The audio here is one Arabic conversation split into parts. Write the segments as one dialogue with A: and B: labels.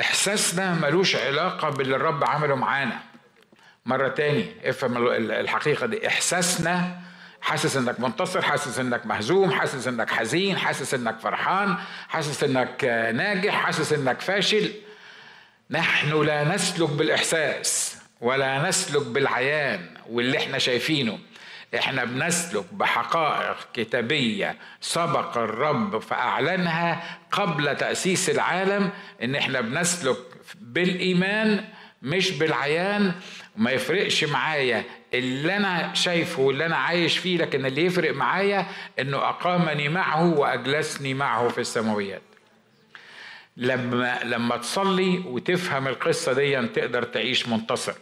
A: إحساسنا ملوش علاقة باللي الرب عمله معانا. مرة تاني افهم الحقيقة دي. إحساسنا حاسس إنك منتصر حاسس إنك مهزوم حاسس إنك حزين حاسس إنك فرحان حاسس إنك ناجح حاسس إنك فاشل. نحن لا نسلك بالإحساس ولا نسلك بالعيان واللي إحنا شايفينه. إحنا بنسلك بحقائق كتابية سبق الرب فأعلنها قبل تأسيس العالم إن إحنا بنسلك بالإيمان مش بالعيان. وما يفرقش معايا اللي أنا شايفه واللي أنا عايش فيه لكن اللي يفرق معايا إنه أقامني معه وأجلسني معه في السماويات. لما لما تصلي وتفهم القصة دي تقدر تعيش منتصر.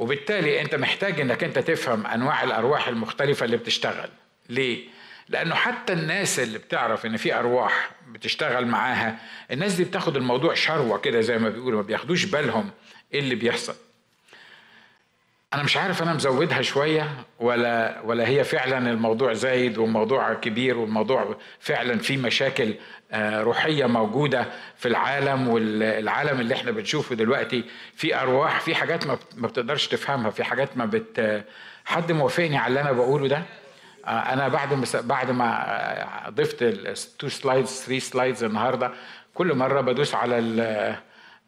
A: وبالتالي انت محتاج انك انت تفهم انواع الأرواح المختلفة اللي بتشتغل. ليه؟ لأنه حتى الناس اللي بتعرف إن في أرواح بتشتغل معاها الناس دي بتاخد الموضوع شروة كده زي ما بيقولوا ما بياخدوش بالهم إيه اللي بيحصل. أنا مش عارف أنا مزودها شوية ولا ولا هي فعلا الموضوع زايد والموضوع كبير والموضوع فعلا فيه مشاكل. روحية موجودة في العالم والعالم اللي إحنا بنشوفه دلوقتي. في أرواح في حاجات ما بتقدرش تفهمها في حاجات ما بت حد موافقني على اللي أنا بقوله ده؟ أنا بعد ما بعد ما ضفت ال two slides 3 slides النهارده كل مرة بدوس على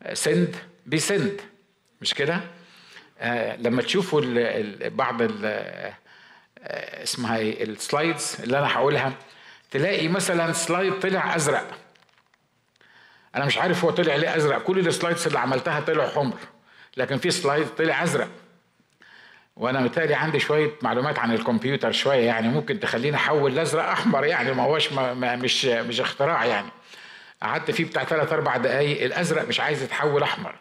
A: السند بيسند. مش كده؟ آه لما تشوفوا بعض آه اسمها إيه ال slides اللي أنا هقولها تلاقي مثلا slide طلع أزرق. أنا مش عارف هو طلع ليه أزرق. كل ال slides اللي عملتها طلعوا حمر. لكن في slide طلع أزرق. وأنا متهيألي عندي شوية معلومات عن الكمبيوتر شوية يعني ممكن تخليني أحول الازرق أحمر يعني. ما هوش ما ما مش مش اختراع يعني. قعدت فيه بتاع ثلاث أربع دقايق. الأزرق مش عايز يتحول أحمر.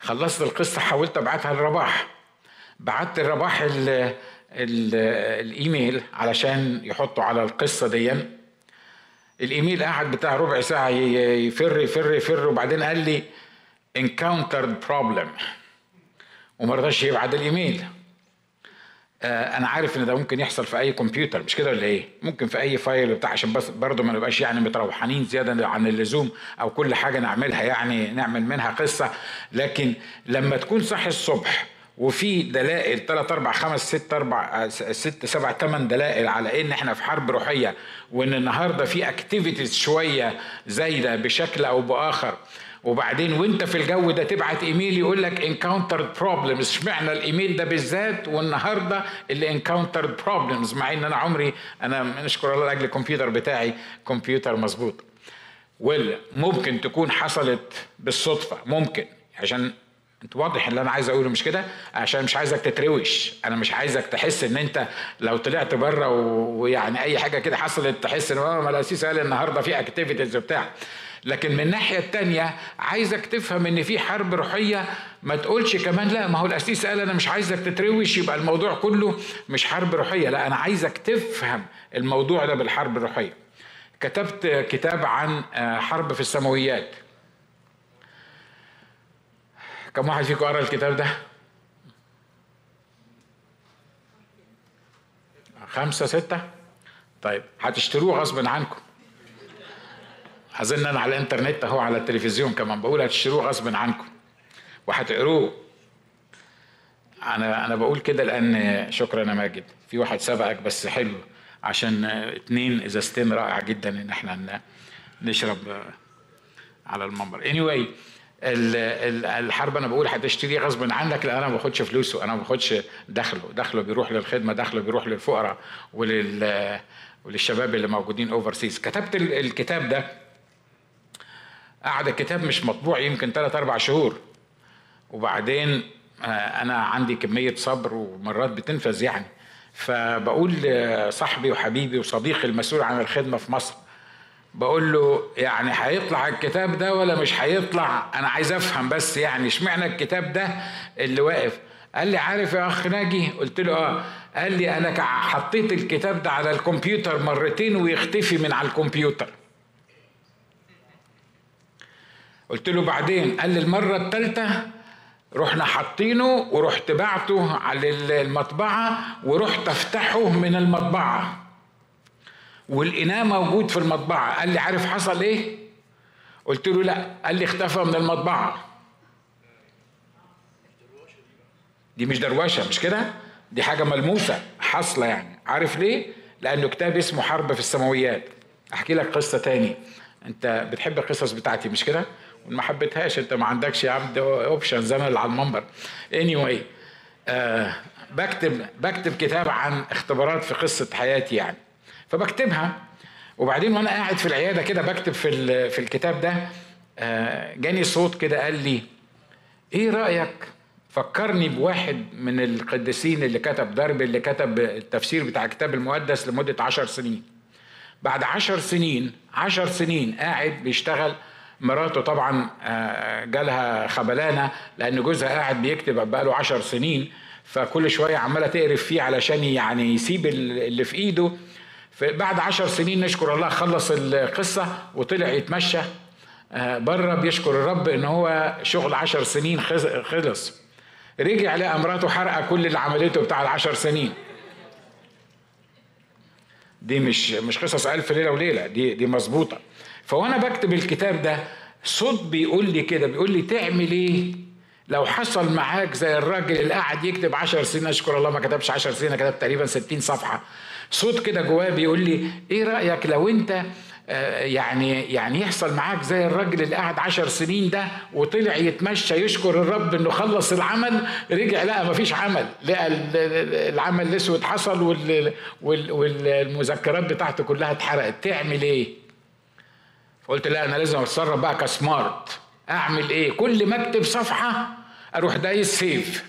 A: خلصت القصة حاولت أبعتها لرباح. بعت لرباح ال ال الإيميل علشان يحطوا على القصة دي الإيميل قعد بتاع ربع ساعة يفر يفر يفر وبعدين قال لي encountered problem. وما رضاش يبعت الإيميل. آه أنا عارف إن ده ممكن يحصل في أي كمبيوتر مش كده ولا إيه؟ ممكن في أي file بتاع عشان بس برضه ما نبقاش يعني متروحنين زيادة عن اللزوم أو كل حاجة نعملها يعني نعمل منها قصة. لكن لما تكون صاحي الصبح وفي دلائل 3 4 5 6 4 6 7 8 دلائل على إن إحنا في حرب روحية وإن النهارده في activities شوية زايدة بشكل أو بآخر. وبعدين وأنت في الجو ده تبعت إيميل يقول لك encountered problems اشمعنى الإيميل ده بالذات والنهاردة اللي encountered problems مع إن أنا عمري أنا نشكر الله لأجل الكمبيوتر بتاعي كمبيوتر مظبوط. ولا ممكن تكون حصلت بالصدفة ممكن عشان واضح اللي أنا عايز أقوله مش كده؟ عشان مش عايزك تتروشن. أنا مش عايزك تحس إن أنت لو طلعت بره ويعني أي حاجة كده حصلت تحس إن ما القسيس قال النهارده في activities وبتاع. لكن من الناحية التانية عايزك تفهم إن في حرب روحية ما تقولش كمان لا ما هو القسيس قال أنا مش عايزك تتروشن يبقى الموضوع كله مش حرب روحية. لا أنا عايزك تفهم الموضوع ده بالحرب الروحية. كتبت كتاب عن حرب في السماويات. كم واحد فيكم قرأ الكتاب ده؟ خمسة ستة؟ طيب هتشتروه غصب عنكم. أظن أنا على الإنترنت أهو على التلفزيون كمان بقول هتشتروه غصب عنكم وهتقروه. أنا أنا بقول كده لأن شكرا يا ماجد في واحد سبقك بس حلو عشان اتنين ازازتين رائع جدا إن إحنا نشرب على المنبر. Anyway الحرب أنا بقول هتشتريه غصب عنك لأن أنا ما باخدش فلوسه أنا ما باخدش دخله. دخله بيروح للخدمة دخله بيروح للفقراء ولل وللشباب اللي موجودين اوفرسيز كتبت الكتاب ده. قعد الكتاب مش مطبوع يمكن ثلاث أربع شهور. وبعدين أنا عندي كمية صبر ومرات بتنفذ يعني. فبقول لصاحبي وحبيبي وصديقي المسؤول عن الخدمة في مصر بقول له يعني هيطلع الكتاب ده ولا مش هيطلع؟ أنا عايز أفهم بس يعني اشمعنى الكتاب ده اللي واقف؟ قال لي عارف يا أخ ناجي؟ قلت له آه. قال لي أنا حطيت الكتاب ده على الكمبيوتر مرتين ويختفي من على الكمبيوتر. قلت له بعدين؟ قال لي المرة الثالثه رحنا حاطينه ورحت بعته على المطبعة ورحت أفتحه من المطبعة. ولقيناه موجود في المطبعة. قال لي عارف حصل إيه؟ قلت له لا. قال لي اختفى من المطبعة. دي مش دروشة مش كده؟ دي حاجة ملموسة. حاصلة يعني. عارف ليه؟ لأنه كتاب اسمه حرب في السماويات. أحكي لك قصة تاني. أنت بتحب القصص بتاعتي مش كده؟ وما حبيتهاش أنت ما عندكش يا عبد أوبشن زي اللي على المنبر. Anyway آه بكتب بكتب كتاب عن اختبارات في قصة حياتي يعني. فبكتبها. وبعدين وأنا قاعد في العيادة كده بكتب في في الكتاب ده آه، جاني صوت كده قال لي إيه رأيك؟ فكرني بواحد من القديسين اللي كتب درب اللي كتب التفسير بتاع الكتاب المقدس لمدة عشر سنين. بعد عشر سنين عشر سنين قاعد بيشتغل مراته طبعا آه، جالها خبلانة لأن جوزها قاعد بيكتب بقاله عشر سنين فكل شوية عمالة تقرف فيه علشان يعني يسيب اللي في إيده بعد عشر سنين نشكر الله خلص القصة وطلع يتمشى آه، بره بيشكر الرب إن هو شغل عشر سنين خلص. رجع لقى مراته حرقة كل اللي عملته بتاع العشر سنين. دي مش مش قصص ألف ليلة وليلة دي دي مظبوطة. فوأنا بكتب الكتاب ده صوت بيقول لي كده بيقول لي تعمل إيه لو حصل معاك زي الراجل اللي قاعد يكتب عشر سنين أشكر الله ما كتبش عشر سنين كتب تقريبا ستين صفحة. صوت كده جواه بيقول لي إيه رأيك لو أنت آه، يعني يعني يحصل معاك زي الراجل اللي قعد عشر سنين ده وطلع يتمشى يشكر الرب إنه خلص العمل رجع لقى مفيش عمل لقى العمل الأسود حصل والمذكرات بتاعته كلها اتحرقت تعمل إيه؟ قلت لا أنا لازم أتصرف بقى ك smart أعمل إيه؟ كل ما أكتب صفحة أروح دايس save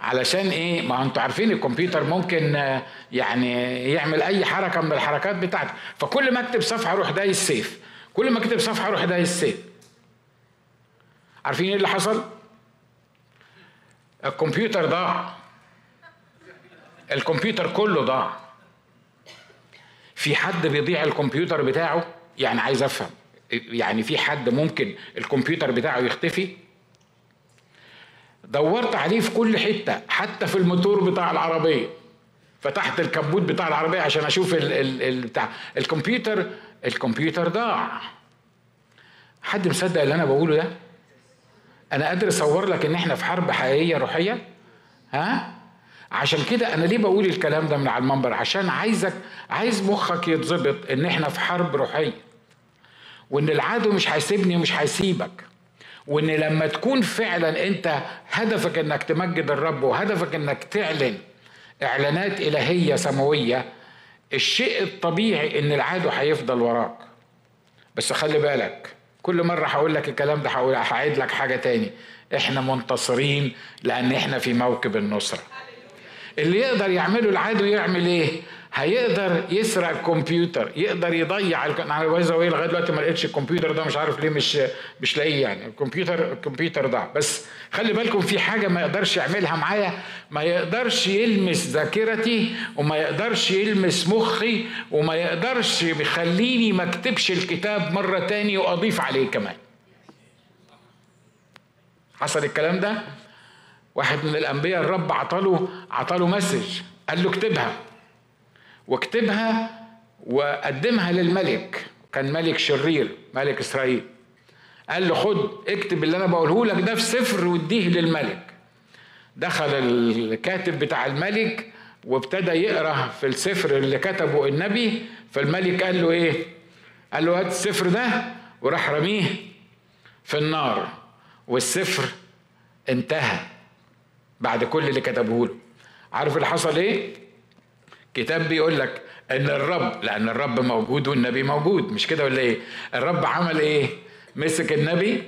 A: علشان إيه؟ ما أنتوا عارفين الكمبيوتر ممكن آه، يعني يعمل اي حركة من الحركات بتاعته. فكل ما اكتب صفحة أروح دايس save. كل ما اكتب صفحة أروح دايس save. عارفين إيه اللي حصل؟ الكمبيوتر ضاع. الكمبيوتر كله ضاع. في حد بيضيع الكمبيوتر بتاعه؟ يعني عايز افهم. يعني في حد ممكن الكمبيوتر بتاعه يختفي؟ دورت عليه في كل حتة حتى في الموتور بتاع العربية. فتحت الكبوت بتاع العربية عشان أشوف ال ال ال بتاع الكمبيوتر الكمبيوتر ضاع. حد مصدق اللي أنا بقوله ده؟ أنا قادر أصور لك إن إحنا في حرب حقيقية روحية؟ ها؟ عشان كده أنا ليه بقول الكلام ده من على المنبر؟ عشان عايزك عايز مخك يتظبط إن إحنا في حرب روحية. وإن العدو مش هيسيبني ومش هيسيبك. وإن لما تكون فعلا أنت هدفك إنك تمجد الرب وهدفك إنك تعلن إعلانات إلهية سماوية الشيء الطبيعي إن العدو هيفضل وراك. بس خلي بالك كل مرة هقول لك الكلام ده هعيد لك حاجة تاني. إحنا منتصرين لأن إحنا في موكب النصرة. اللي يقدر يعمله العدو يعمل إيه؟ هيقدر يسرق الكمبيوتر يقدر يضيع أنا عايز أقول لغاية دلوقتي ما لقيتش الكمبيوتر ده مش عارف ليه مش مش لاقيه يعني. الكمبيوتر الكمبيوتر ضاع. بس خلي بالكم في حاجة ما يقدرش يعملها معايا ما يقدرش يلمس ذاكرتي وما يقدرش يلمس مخي وما يقدرش يخليني ما اكتبش الكتاب مرة تاني وأضيف عليه كمان. حصل الكلام ده؟ واحد من الأنبياء الرب عطاله عطاله مسج قال له اكتبها. واكتبها وقدمها للملك. كان ملك شرير ملك إسرائيل. قال له خد اكتب اللي أنا بقوله لك ده في سفر واديه للملك. دخل الكاتب بتاع الملك وابتدى يقرأ في السفر اللي كتبه النبي. فالملك قال له إيه؟ قال له هات السفر ده وراح رميه في النار. والسفر انتهى بعد كل اللي كتبه له عارف اللي حصل إيه؟ كتاب بيقول لك إن الرب لأن الرب موجود والنبي موجود مش كده ولا إيه؟ الرب عمل إيه؟ مسك النبي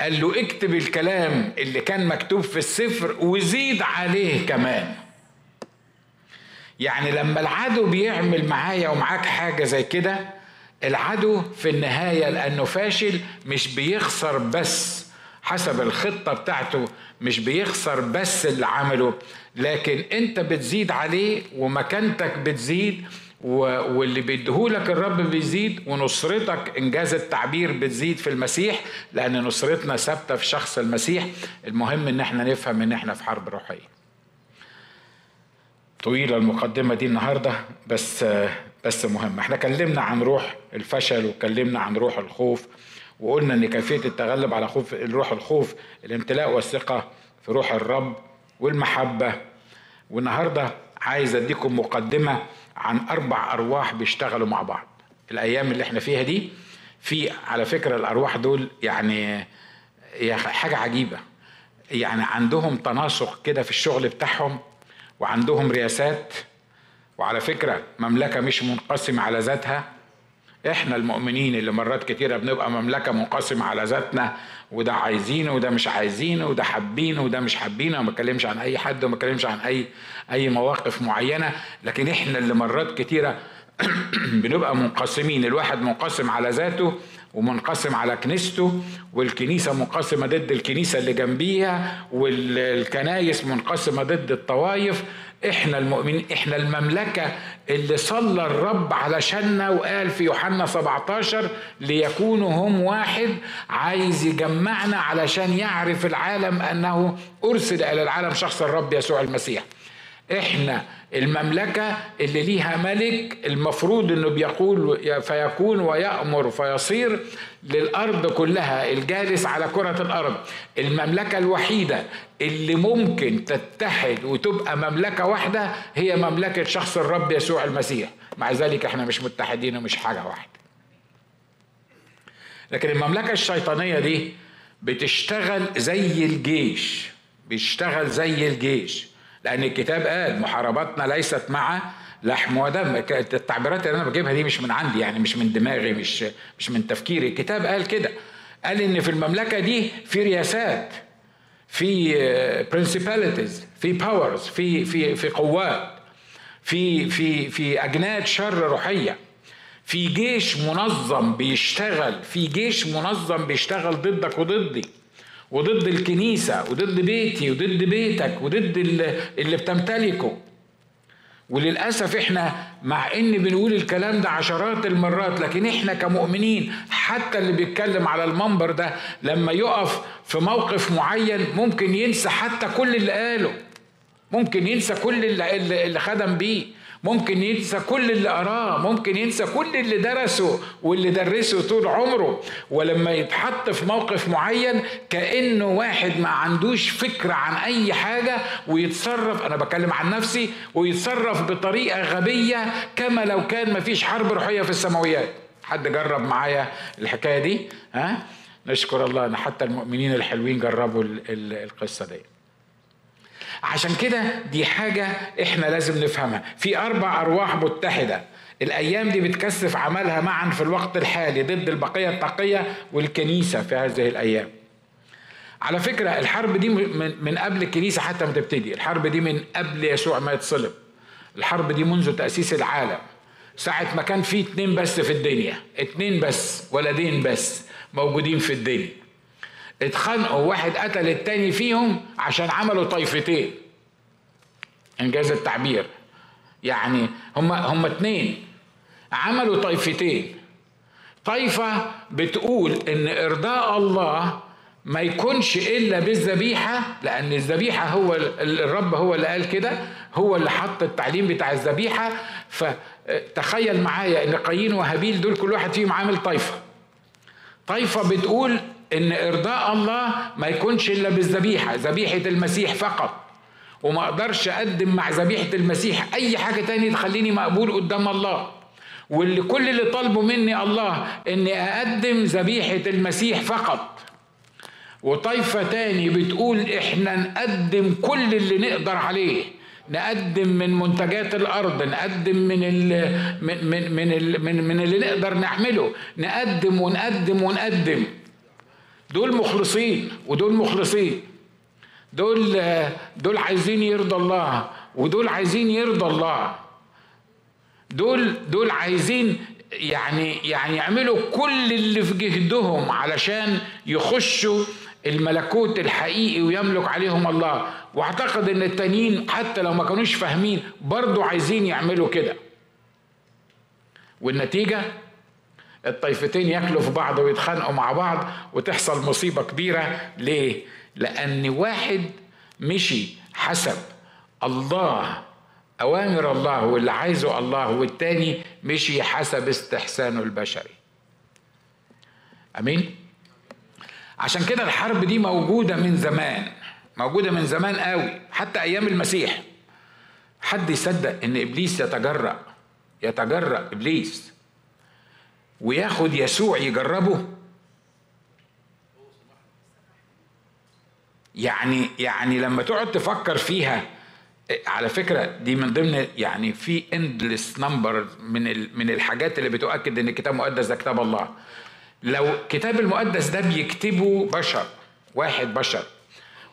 A: قال له اكتب الكلام اللي كان مكتوب في السفر وزيد عليه كمان. يعني لما العدو بيعمل معايا ومعاك حاجة زي كده العدو في النهاية لأنه فاشل مش بيخسر بس. حسب الخطة بتاعته مش بيخسر بس اللي عمله لكن انت بتزيد عليه ومكانتك بتزيد واللي بيديهولك الرب بيزيد ونصرتك إنجاز التعبير بتزيد في المسيح لأن نصرتنا ثابتة في شخص المسيح. المهم إن إحنا نفهم إن إحنا في حرب روحية. طويلة المقدمة دي النهارده بس بس مهمه إحنا كلمنا عن روح الفشل وكلمنا عن روح الخوف. وقلنا إن كيفية التغلب على خوف روح الخوف الامتلاء والثقة في روح الرب والمحبة. والنهاردة عايز أديكم مقدمة عن أربع أرواح بيشتغلوا مع بعض. الأيام اللي إحنا فيها دي في على فكرة الأرواح دول يعني حاجة عجيبة. يعني عندهم تناسق كده في الشغل بتاعهم وعندهم رياسات وعلى فكرة مملكة مش منقسمة على ذاتها. إحنا المؤمنين اللي مرات كتيرة بنبقى مملكة منقسمه على ذاتنا وده عايزينه وده مش عايزينه وده حابينه وده مش حابينه وما اتكلمش عن أي حد وما اتكلمش عن أي أي مواقف معينة. لكن إحنا اللي مرات كتيرة بنبقى منقسمين الواحد منقسم على ذاته ومنقسم على كنيسته والكنيسة منقسمة ضد الكنيسة اللي جنبيها والكنايس منقسمة ضد الطوائف. إحنا المؤمنين إحنا المملكة اللي صلى الرب علشاننا وقال في يوحنا 17 ليكونوا هم واحد عايز يجمعنا علشان يعرف العالم أنه أرسل إلى العالم شخص الرب يسوع المسيح. إحنا المملكة اللي ليها ملك المفروض إنه بيقول فيكون ويأمر فيصير للأرض كلها الجالس على كرة الأرض. المملكة الوحيدة اللي ممكن تتحد وتبقى مملكة واحدة هي مملكة شخص الرب يسوع المسيح. مع ذلك إحنا مش متحدين ومش حاجة واحدة. لكن المملكة الشيطانية دي بتشتغل زي الجيش بيشتغل زي الجيش. لأن الكتاب قال محارباتنا ليست مع لحم ودم التعبيرات اللي أنا بجيبها دي مش من عندي يعني مش من دماغي مش مش من تفكيري. الكتاب قال كده قال إن في المملكة دي في رياسات في principalities في powers في في في قوات في في في أجناد شر روحية. في جيش منظم بيشتغل في جيش منظم بيشتغل ضدك وضدي وضد الكنيسة وضد بيتي وضد بيتك وضد اللي بتمتلكه. وللأسف إحنا مع إن بنقول الكلام ده عشرات المرات لكن إحنا كمؤمنين حتى اللي بيتكلم على المنبر ده لما يقف في موقف معين ممكن ينسى حتى كل اللي قاله ممكن ينسى كل اللي, اللي خدم بيه. ممكن ينسى كل اللي قراه ممكن ينسى كل اللي درسه واللي درسه طول عمره. ولما يتحط في موقف معين كأنه واحد ما عندوش فكرة عن أي حاجة ويتصرف أنا بكلم عن نفسي ويتصرف بطريقة غبية كما لو كان ما فيش حرب روحية في السماويات. حد جرب معايا الحكاية دي؟ ها؟ نشكر الله إن حتى المؤمنين الحلوين جربوا القصة دي. عشان كده دي حاجة إحنا لازم نفهمها. في أربع أرواح متحدة. الأيام دي بتكثف عملها معا في الوقت الحالي ضد البقية التقية والكنيسة في هذه الأيام. على فكرة الحرب دي من قبل الكنيسة حتى ما تبتدي. الحرب دي من قبل يسوع ما يتصلب. الحرب دي منذ تأسيس العالم. ساعة ما كان في اتنين بس في الدنيا. اتنين بس ولدين بس موجودين في الدنيا. اتخانقوا واحد قتل التاني فيهم عشان عملوا طائفتين إنجاز التعبير. يعني هم هم اتنين. عملوا طائفتين طائفة بتقول إن إرضاء الله ما يكونش إلا بالذبيحة لأن الذبيحة هو الرب هو اللي قال كده هو اللي حط التعليم بتاع الذبيحة. فتخيل معايا إن قايين وهابيل دول كل واحد فيهم عامل طائفة طائفة بتقول إن إرضاء الله ما يكونش إلا بالذبيحة ذبيحة المسيح فقط. وما أقدرش أقدم مع ذبيحة المسيح أي حاجة تاني تخليني مقبول قدام الله. واللي كل اللي طالبه مني الله إني أقدم ذبيحة المسيح فقط. وطائفه تاني بتقول إحنا نقدم كل اللي نقدر عليه. نقدم من منتجات الأرض نقدم من ال من من من, ال من, من اللي نقدر نعمله. نقدم ونقدم ونقدم. دول مخلصين ودول مخلصين. دول دول عايزين يرضى الله ودول عايزين يرضى الله. دول دول عايزين يعني يعني يعملوا كل اللي في جهدهم علشان يخشوا الملكوت الحقيقي ويملك عليهم الله. واعتقد ان التانيين حتى لو ما كانوش فاهمين برضو عايزين يعملوا كده. والنتيجة؟ الطائفتين ياكلوا في بعض ويتخانقوا مع بعض وتحصل مصيبة كبيرة. ليه؟ لأن واحد مشي حسب الله أوامر الله واللي عايزه الله والتاني مشي حسب استحسانه البشري. أمين؟ عشان كده الحرب دي موجودة من زمان موجودة من زمان قوي حتى أيام المسيح. حد يصدق إن إبليس يتجرأ يتجرأ إبليس؟ وياخد يسوع يجربه. يعني يعني لما تقعد تفكر فيها على فكرة دي من ضمن يعني في endless number من من الحاجات اللي بتؤكد إن الكتاب المقدس ده كتاب الله. لو الكتاب المقدس ده بيكتبه بشر واحد بشر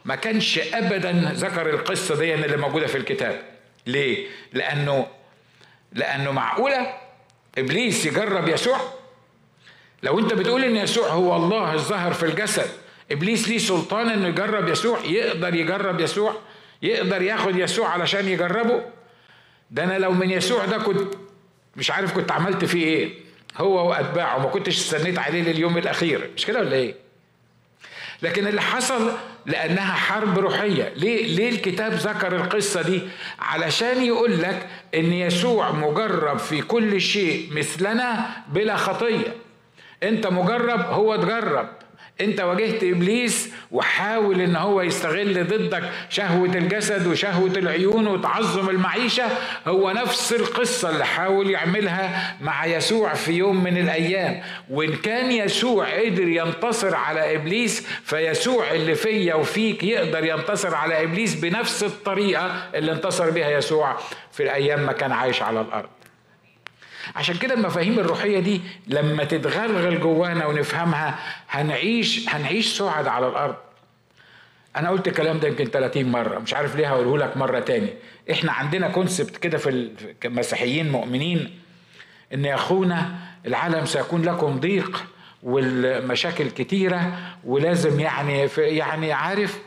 A: ما كانش ابدا ذكر القصة دي اللي موجودة في الكتاب. ليه؟ لأنه لأنه معقولة إبليس يجرب يسوع؟ لو انت بتقول إن يسوع هو الله الظاهر في الجسد إبليس ليه سلطان إنه يجرب يسوع؟ يقدر يجرب يسوع؟ يقدر ياخد يسوع علشان يجربه؟ ده أنا لو من يسوع ده كنت مش عارف كنت عملت فيه إيه. هو وأتباعه ما كنتش استنيت عليه لليوم الأخير. مش كده ولا إيه؟ لكن اللي حصل لأنها حرب روحية. ليه؟ ليه الكتاب ذكر القصة دي؟ علشان يقول لك إن يسوع مجرب في كل شيء مثلنا بلا خطية. انت مجرب هو تجرب انت واجهت ابليس وحاول ان هو يستغل ضدك شهوة الجسد وشهوة العيون وتعظم المعيشة هو نفس القصة اللي حاول يعملها مع يسوع في يوم من الأيام. وإن كان يسوع قدر ينتصر على إبليس فيسوع اللي فيا وفيك يقدر ينتصر على إبليس بنفس الطريقة اللي انتصر بها يسوع في الأيام ما كان عايش على الأرض. عشان كده المفاهيم الروحية دي لما تتغلغل جوانا ونفهمها هنعيش هنعيش سعد على الأرض. أنا قلت الكلام ده يمكن 30 مرة مش عارف ليه هقوله لك مرة تاني. إحنا عندنا كونسبت كده في المسيحيين مؤمنين إن يا أخونا العالم سيكون لكم ضيق والمشاكل كتيرة ولازم يعني يعني عارف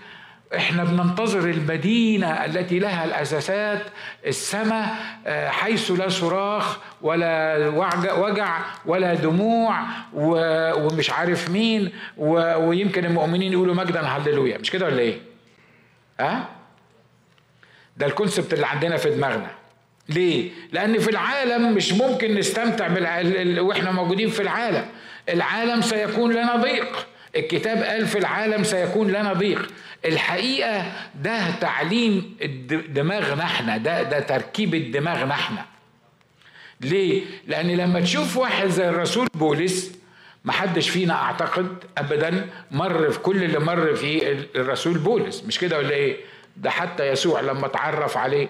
A: إحنا بننتظر المدينة التي لها الأساسات السماء آه، حيث لا صراخ ولا وجع ولا دموع ومش عارف مين ويمكن المؤمنين يقولوا مجدا هللويا مش كده ولا إيه؟ ها؟ ده الكونسبت اللي عندنا في دماغنا ليه؟ لأن في العالم مش ممكن نستمتع. وإحنا موجودين في العالم العالم سيكون لنا ضيق الكتاب قال في العالم سيكون لنا ضيق الحقيقة ده تعليم دماغنا إحنا ده ده تركيب دماغنا إحنا. ليه؟ لأن لما تشوف واحد زي الرسول بولس ما حدش فينا أعتقد ابدا مر في كل اللي مر فيه الرسول بولس. مش كده ولا إيه؟ ده حتى يسوع لما اتعرف عليه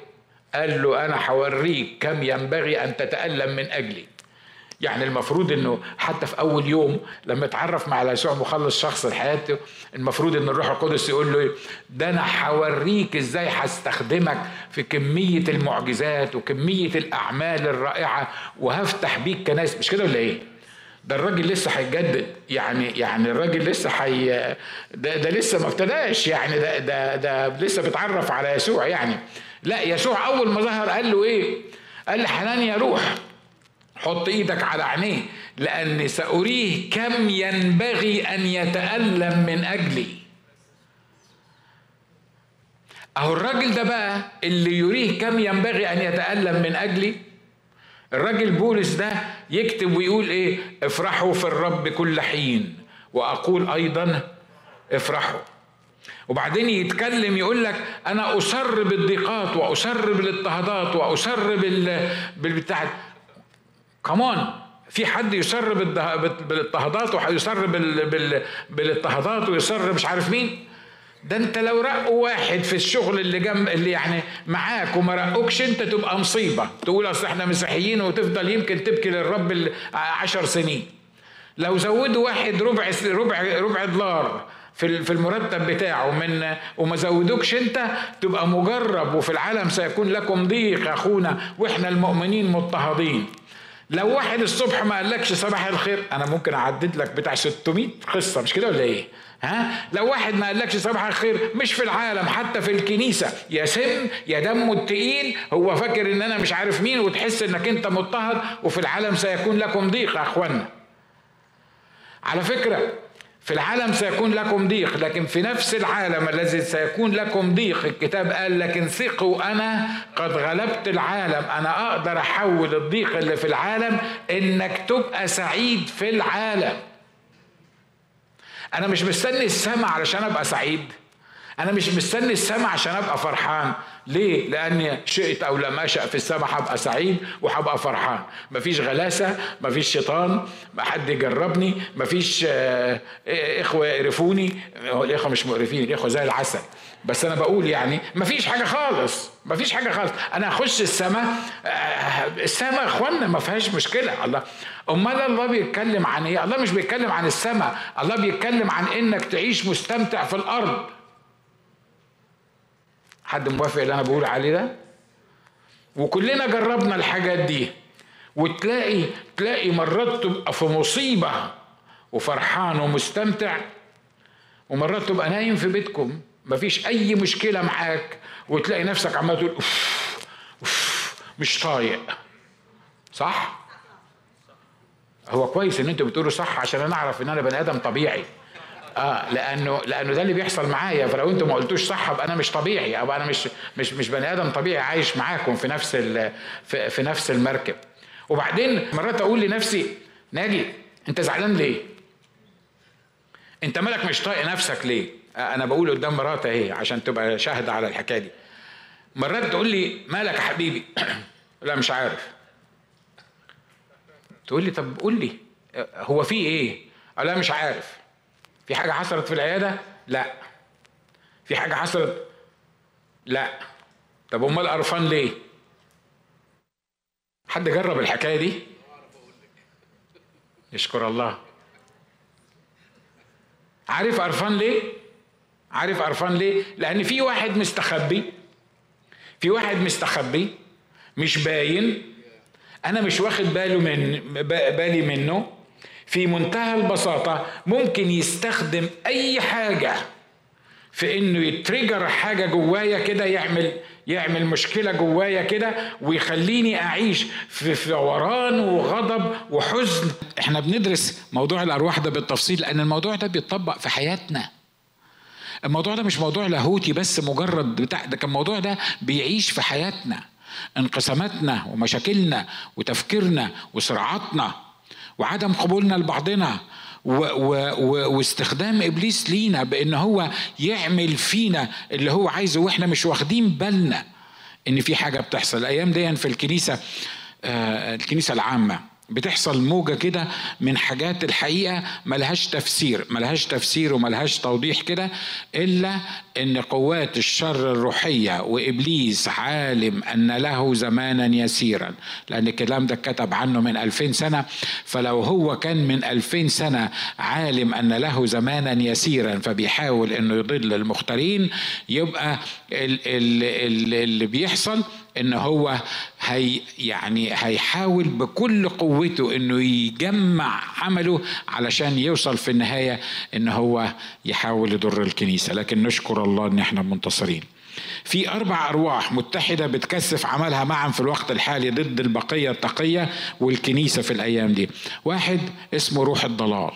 A: قال له أنا حوريك كم ينبغي أن تتألم من أجلي. يعني المفروض إنه حتى في أول يوم لما اتعرف مع يسوع مخلص شخص لحياته المفروض إن الروح القدس يقول له إيه؟ ده أنا هوريك إزاي هستخدمك في كمية المعجزات وكمية الأعمال الرائعة وهفتح بيك كناس مش كده ولا إيه؟ ده الراجل لسه هيجدد يعني يعني الراجل لسه حي ده, ده لسه ما ابتداش يعني ده ده ده لسه بيتعرف على يسوع يعني لا يسوع أول ما ظهر قال له إيه؟ قال لحنانيا روح حط إيدك على عينيه لاني سأريه كم ينبغي أن يتألم من أجلي. أهو الراجل ده بقى اللي يريه كم ينبغي أن يتألم من أجلي. الراجل بولس ده يكتب ويقول إيه؟ افرحوا في الرب كل حين. وأقول أيضا افرحوا. وبعدين يتكلم يقول لك أنا اسر بالضيقات واسر بالإضطهادات واسر بال بالبتاع كمان في حد يسر بالاضطهادات ويسر بالاضطهادات ويسر مش عارف مين؟ ده انت لو رقوا واحد في الشغل اللي جنب اللي يعني معاك وما رقوكش انت تبقى مصيبة. تقول أصل إحنا مسيحيين وتفضل يمكن تبكي للرب عشر سنين. لو زودوا واحد ربع ربع ربع دولار في في المرتب بتاعه من وما زودوكش انت تبقى مجرب وفي العالم سيكون لكم ضيق أخونا وإحنا المؤمنين مضطهدين. لو واحد الصبح ما قالكش صباح الخير أنا ممكن أعدد لك بتاع 600 قصة مش كده ولا إيه؟ ها؟ لو واحد ما قالكش صباح الخير مش في العالم حتى في الكنيسة يا سم يا دمه التقيل هو فاكر إن أنا مش عارف مين وتحس إنك أنت مضطهد وفي العالم سيكون لكم ضيق يا أخوانا. على فكرة في العالم سيكون لكم ضيق لكن في نفس العالم الذي سيكون لكم ضيق الكتاب قال لكن ثقوا أنا قد غلبت العالم أنا أقدر أحول الضيق اللي في العالم إنك تبقى سعيد في العالم. أنا مش مستني السماء علشان أبقى سعيد أنا مش مستني السماء عشان أبقى فرحان ليه؟ لأني شئت أو لم اشا في السماء هبقى سعيد وهبقى فرحان. مفيش غلاسة مفيش شيطان حد يجربني مفيش آه، إخوة يقرفوني. الإخوة مش مقرفين الإخوة زي العسل. بس أنا بقول يعني مفيش حاجة خالص مفيش حاجة خالص. أنا اخش السماء آه، السماء إخوانا ما فيهاش مشكلة. الله. أمال الله بيتكلم عن إيه؟ الله مش بيتكلم عن السماء. الله بيتكلم عن إنك تعيش مستمتع في الأرض. حد موافق اللي أنا بقول عليه ده؟ وكلنا جربنا الحاجات دي. وتلاقي تلاقي مرات تبقى في مصيبة وفرحان ومستمتع ومرات تبقى نايم في بيتكم مفيش أي مشكلة معاك وتلاقي نفسك عمال تقول أوف أوف مش طايق. صح؟ هو كويس إن أنتوا بتقولوا صح عشان أنا أعرف إن أنا بني آدم طبيعي. آه لأنه لأنه ده اللي بيحصل معايا فلو أنتوا ما قلتوش صح أبقى أنا مش طبيعي أبقى أنا مش مش مش بني آدم طبيعي عايش معاكم في نفس في, في نفس المركب وبعدين مرات أقول لنفسي ناجي أنت زعلان ليه؟ أنت مالك مش طايق نفسك ليه؟ آه، أنا بقول قدام مراتي أهي عشان تبقى شاهدة على الحكاية دي مرات تقول لي مالك يا حبيبي؟ لا مش عارف تقول لي طب قول لي آه، هو في إيه؟ لا مش عارف في حاجة حصلت في العيادة؟ لا في حاجة حصلت؟ لا طب أمال قرفان ليه؟ حد جرب الحكاية دي؟ يشكر الله عارف قرفان ليه؟ عارف قرفان ليه؟ لأن في واحد مستخبي في واحد مستخبي مش باين أنا مش واخد باله من بالي منه في منتهى البساطة ممكن يستخدم أي حاجة في إنه يتريجر حاجة جوايا كده يعمل يعمل مشكلة جوايا كده ويخليني أعيش في فوران وغضب وحزن. إحنا بندرس موضوع الأرواح ده بالتفصيل لأن الموضوع ده بيتطبق في حياتنا. الموضوع ده مش موضوع لاهوتي بس مجرد بتاع ده كان الموضوع ده بيعيش في حياتنا. انقساماتنا ومشاكلنا وتفكيرنا وصراعاتنا. وعدم قبولنا لبعضنا و و و واستخدام إبليس لينا بإن هو يعمل فينا اللي هو عايزه وإحنا مش واخدين بالنا إن في حاجة بتحصل. الأيام دي في الكنيسة آه الكنيسة العامة. بتحصل موجة كده من حاجات الحقيقة ملهاش تفسير ملهاش تفسير وملهاش توضيح كده إلا إن قوات الشر الروحية وإبليس عالم أن له زمانا يسيرا. لأن الكلام ده كتب عنه من ألفين سنة. فلو هو كان من ألفين سنة عالم أن له زمانا يسيرا فبيحاول أنه يضل المختارين يبقى اللي بيحصل إن هو هي يعني هيحاول بكل قوته إنه يجمع عمله علشان يوصل في النهاية إن هو يحاول يضر الكنيسة. لكن نشكر الله إن إحنا منتصرين. في أربع أرواح متحدة بتكثف عملها معا في الوقت الحالي ضد البقية التقية والكنيسة في الأيام دي. واحد اسمه روح الضلال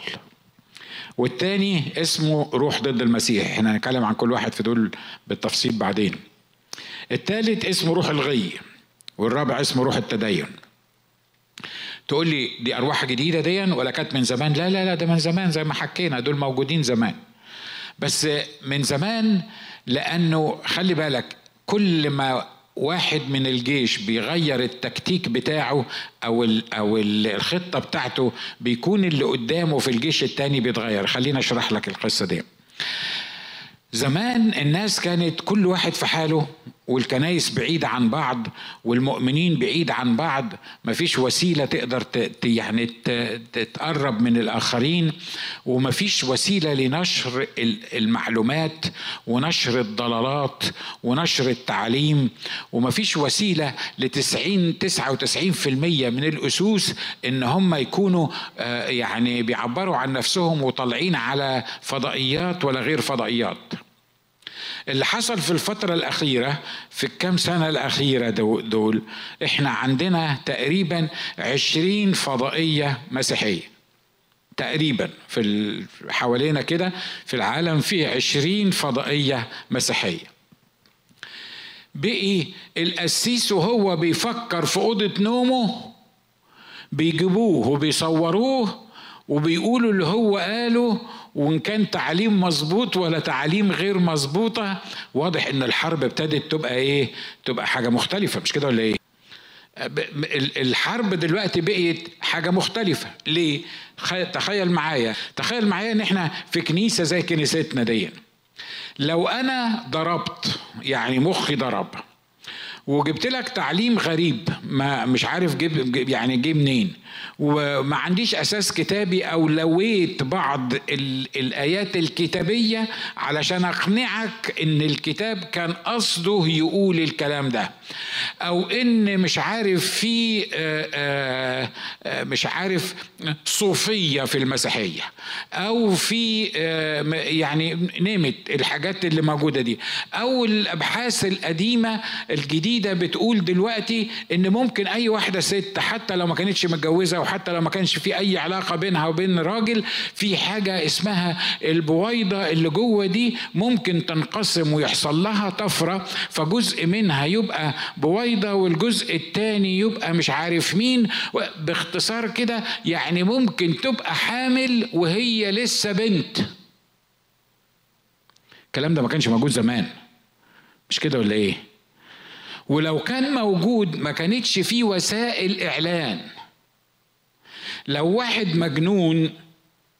A: والتاني اسمه روح ضد المسيح. إحنا هنتكلم عن كل واحد في دول بالتفصيل بعدين. الثالث اسمه روح الغي والرابع اسمه روح التدين. تقول لي دي أرواح جديدة دي ولا كانت من زمان؟ لا لا لا ده من زمان زي ما حكينا دول موجودين زمان. بس من زمان لأنه خلي بالك كل ما واحد من الجيش بيغير التكتيك بتاعه أو أو الخطة بتاعته بيكون اللي قدامه في الجيش التاني بيتغير. خلينا أشرح لك القصة دي. زمان الناس كانت كل واحد في حاله والكنايس بعيدة عن بعض والمؤمنين بعيد عن بعض مفيش وسيلة تقدر يعني تتقرب من الآخرين ومفيش وسيلة لنشر المعلومات ونشر الضلالات ونشر التعليم ومفيش وسيلة لتسعين تسعة وتسعين في المية من الأسوس إن هم يكونوا آه، يعني بيعبروا عن نفسهم وطالعين على فضائيات ولا غير فضائيات. اللي حصل في الفترة الأخيرة في الكام سنة الأخيرة دول إحنا عندنا تقريبا عشرين فضائية مسيحية. تقريبا في حوالينا كده في العالم فيه عشرين فضائية مسيحية. بقي القسيس وهو بيفكر في أوضة نومه بيجيبوه وبيصوروه وبيقولوا اللي هو قاله وإن كان تعليم مظبوط ولا تعليم غير مظبوطة واضح إن الحرب ابتدت تبقى إيه؟ تبقى حاجة مختلفة مش كده ولا إيه؟ الحرب دلوقتي بقيت حاجة مختلفة. ليه؟ تخيل معايا تخيل معايا إن إحنا في كنيسة زي كنيستنا دي. لو أنا ضربت يعني مخي ضرب وجبت لك تعليم غريب. ما مش عارف جيب يعني جه منين. وما عنديش أساس كتابي أو لويت بعض الآيات الكتابية علشان أقنعك إن الكتاب كان قصده يقول الكلام ده. أو إن مش عارف في آه، آه، آه، مش عارف صوفية في المسيحية. أو في يعني نمت الحاجات اللي موجودة دي. أو الأبحاث القديمة الجديدة بتقول دلوقتي إن ممكن أي واحدة ست حتى لو ما كانتش متجوزة وحتى لو ما كانش في أي علاقة بينها وبين راجل في حاجة اسمها البويضة اللي جوه دي ممكن تنقسم ويحصل لها طفرة فجزء منها يبقى بويضة والجزء الثاني يبقى مش عارف مين. باختصار كده يعني ممكن تبقى حامل وهي لسه بنت. الكلام ده ما كانش موجود زمان. مش كده ولا إيه؟ ولو كان موجود ما كانتش فيه وسائل إعلان. لو واحد مجنون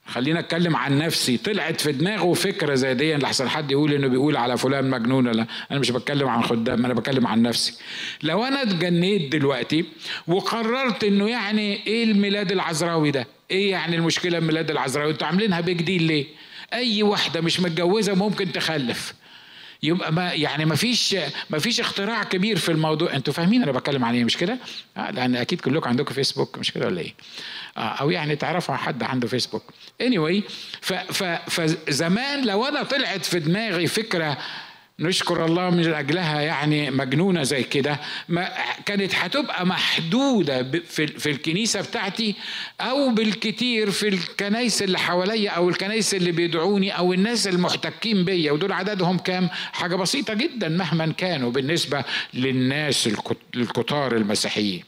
A: خلينا أتكلم عن نفسي طلعت في دماغه فكرة زي دي لحسن حد يقول إنه بيقول على فلان مجنون لأ. أنا مش بتكلم عن خدام أنا بتكلم عن نفسي. لو أنا اتجنيت دلوقتي وقررت إنه يعني إيه الميلاد العذراوي ده؟ إيه يعني المشكلة الميلاد العذراوي أنتوا عاملينها بيج ديل ليه؟ أي واحدة مش متجوزة ممكن تخلف. يبقى ما يعني ما فيش ما فيش اختراع كبير في الموضوع أنتوا فاهمين أنا بتكلم عن إيه مش كده؟ آه لأن أكيد كلكم عندكم فيسبوك مش كده ولا إيه؟ آه أو يعني تعرفوا حد عنده فيسبوك. anyway فزمان لو أنا طلعت في دماغي فكرة نشكر الله من أجلها يعني مجنونة زي كده. كانت هتبقى محدودة في, في الكنيسة بتاعتي أو بالكتير في الكنايس اللي حواليا أو الكنايس اللي بيدعوني أو الناس المحتكين بيا. ودول عددهم كام؟ حاجة بسيطة جدا مهما كانوا بالنسبة للناس الكتار المسيحيين.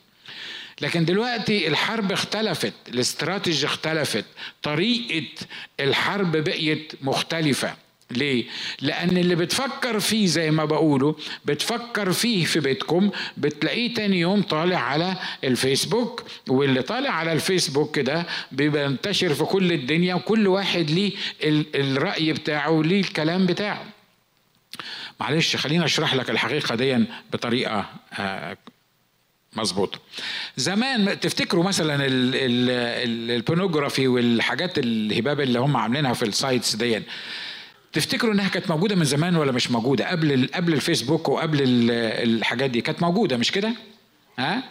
A: لكن دلوقتي الحرب اختلفت الاستراتيجي اختلفت طريقة الحرب بقيت مختلفة. ليه؟ لأن اللي بتفكر فيه زي ما بقوله بتفكر فيه في بيتكم بتلاقيه تاني يوم طالع على الفيسبوك واللي طالع على الفيسبوك ده بيبقى ينتشر في كل الدنيا وكل واحد ليه الرأي بتاعه وليه الكلام بتاعه معلش خليني أشرح لك الحقيقة دي بطريقة آه، مظبوط زمان تفتكروا مثلا ال pornography والحاجات الهباب اللي هم عاملينها في ال sites دي تفتكروا إنها كانت موجودة من زمان ولا مش موجودة؟ قبل قبل الفيسبوك وقبل الحاجات دي كانت موجودة مش كده؟ ها؟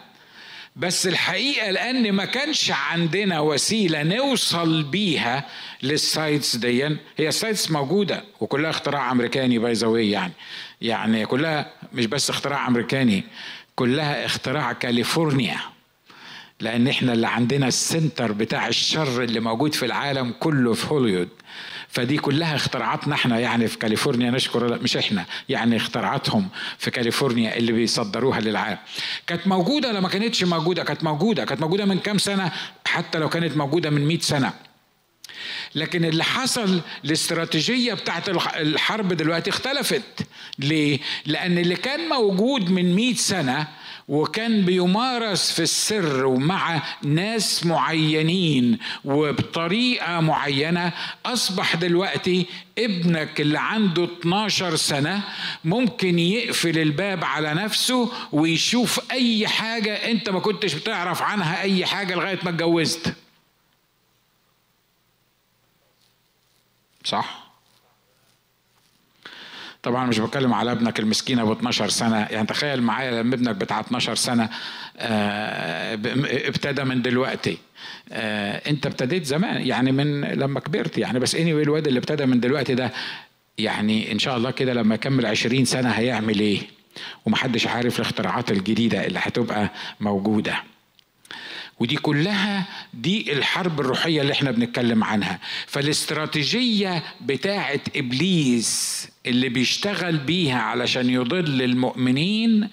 A: بس الحقيقة لأن ما كانش عندنا وسيلة نوصل بيها لل sites دي هي ال sites موجودة وكلها اختراع أمريكاني by يعني. يعني كلها مش بس اختراع أمريكاني كلها اختراع كاليفورنيا. لأن إحنا اللي عندنا ال center بتاع الشر اللي موجود في العالم كله في هوليوود فدي كلها اختراعاتنا إحنا يعني في كاليفورنيا نشكر مش إحنا يعني اختراعاتهم في كاليفورنيا اللي بيصدروها للعالم. كانت موجودة ولا ما كانتش موجودة؟ كانت موجودة كانت موجودة من كام سنة؟ حتى لو كانت موجودة من مئة سنة. لكن اللي حصل الاستراتيجية بتاعت الحرب دلوقتي اختلفت. ليه؟ لأن اللي كان موجود من مئة سنة وكان بيمارس في السر ومع ناس معينين وبطريقة معينة أصبح دلوقتي ابنك اللي عنده 12 سنة ممكن يقفل الباب على نفسه ويشوف أي حاجة أنت ما كنتش بتعرف عنها أي حاجة لغاية ما اتجوزت صح؟ طبعا مش بتكلم على ابنك المسكين أبو 12 سنة. يعني تخيل معايا لما ابنك بتاع 12 سنة آه، ابتدى من دلوقتي. آه، انت ابتديت زمان يعني من لما كبرت. يعني بس اني الواد اللي ابتدى من دلوقتي ده يعني إن شاء الله كده لما يكمل 20 سنة هيعمل إيه؟ ومحدش عارف الاختراعات الجديدة اللي هتبقى موجودة. ودي كلها دي الحرب الروحية اللي إحنا بنتكلم عنها. فالاستراتيجية بتاعة إبليس اللي بيشتغل بيها علشان يضل المؤمنين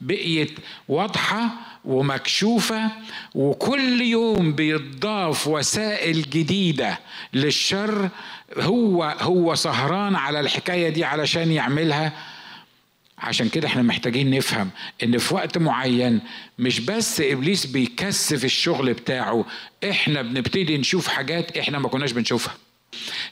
A: بقيت واضحة ومكشوفة وكل يوم بيضاف وسائل جديدة للشر. هو هو سهران على الحكاية دي علشان يعملها. عشان كده إحنا محتاجين نفهم ان في وقت معين مش بس إبليس بيكثف الشغل بتاعه إحنا بنبتدي نشوف حاجات إحنا ما كناش بنشوفها.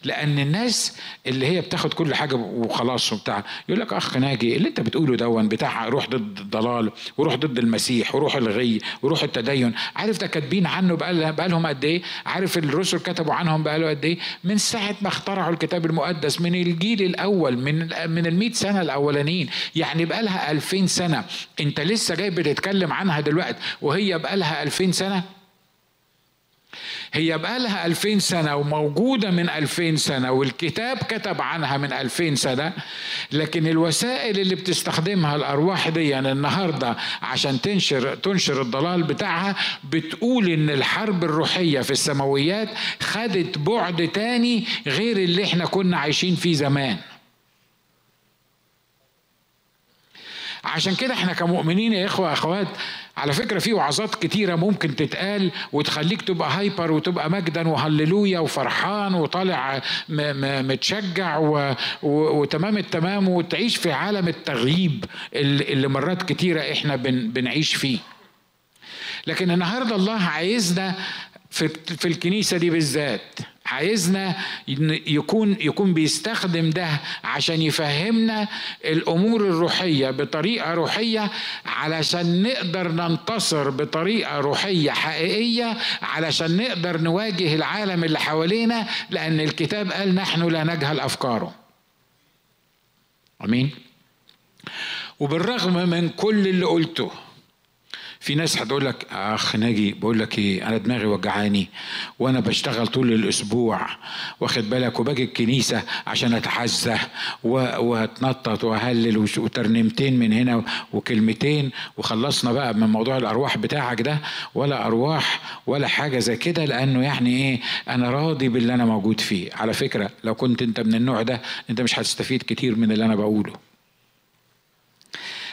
A: لأن الناس اللي هي بتاخد كل حاجة وخلاص وبتاع يقول لك أخ ناجي اللي أنت بتقوله دون بتاع روح ضد الضلال وروح ضد المسيح وروح الغي وروح التدين. عارف ده كاتبين عنه بقى لهم قد إيه؟ عارف الرسل كتبوا عنهم بقى قد إيه؟ من ساعة ما اخترعوا الكتاب المقدس من الجيل الأول من من ال سنة الأولانيين. يعني بقى لها 2000 سنة. أنت لسه جاي بتتكلم عنها دلوقتي وهي بقى لها 2000 سنة؟ هي بقالها ألفين سنة وموجودة من ألفين سنة والكتاب كتب عنها من ألفين سنة لكن الوسائل اللي بتستخدمها الأرواح دي يعني النهاردة عشان تنشر تنشر الضلال بتاعها بتقول إن الحرب الروحية في السماويات خدت بعد تاني غير اللي إحنا كنا عايشين فيه زمان. عشان كده إحنا كمؤمنين يا إخوة أخوات على فكرة في وعظات كتيرة ممكن تتقال وتخليك تبقى هايبر وتبقى مجدا وهللويا وفرحان وطالع متشجع وتمام التمام وتعيش في عالم التغييب اللي مرات كتيرة إحنا بنعيش فيه. لكن النهارده الله عايزنا في, الكنيسة دي بالذات عايزنا يكون يكون بيستخدم ده عشان يفهمنا الأمور الروحية بطريقة روحية علشان نقدر ننتصر بطريقة روحية حقيقية علشان نقدر نواجه العالم اللي حوالينا لأن الكتاب قال نحن لا نجهل افكاره آمين؟ وبالرغم من كل اللي قلته في ناس هتقول لك أخ ناجي بقول لك إيه أنا دماغي وجعاني وأنا بشتغل طول الأسبوع واخد بالك وباجي الكنيسة عشان أتحزه وأتنطط وأهلل وترنيمتين من هنا وكلمتين وخلصنا بقى من موضوع الأرواح بتاعك ده ولا أرواح ولا حاجة زي كده لأنه يعني إيه أنا راضي باللي أنا موجود فيه. على فكرة لو كنت أنت من النوع ده أنت مش هتستفيد كتير من اللي أنا بقوله.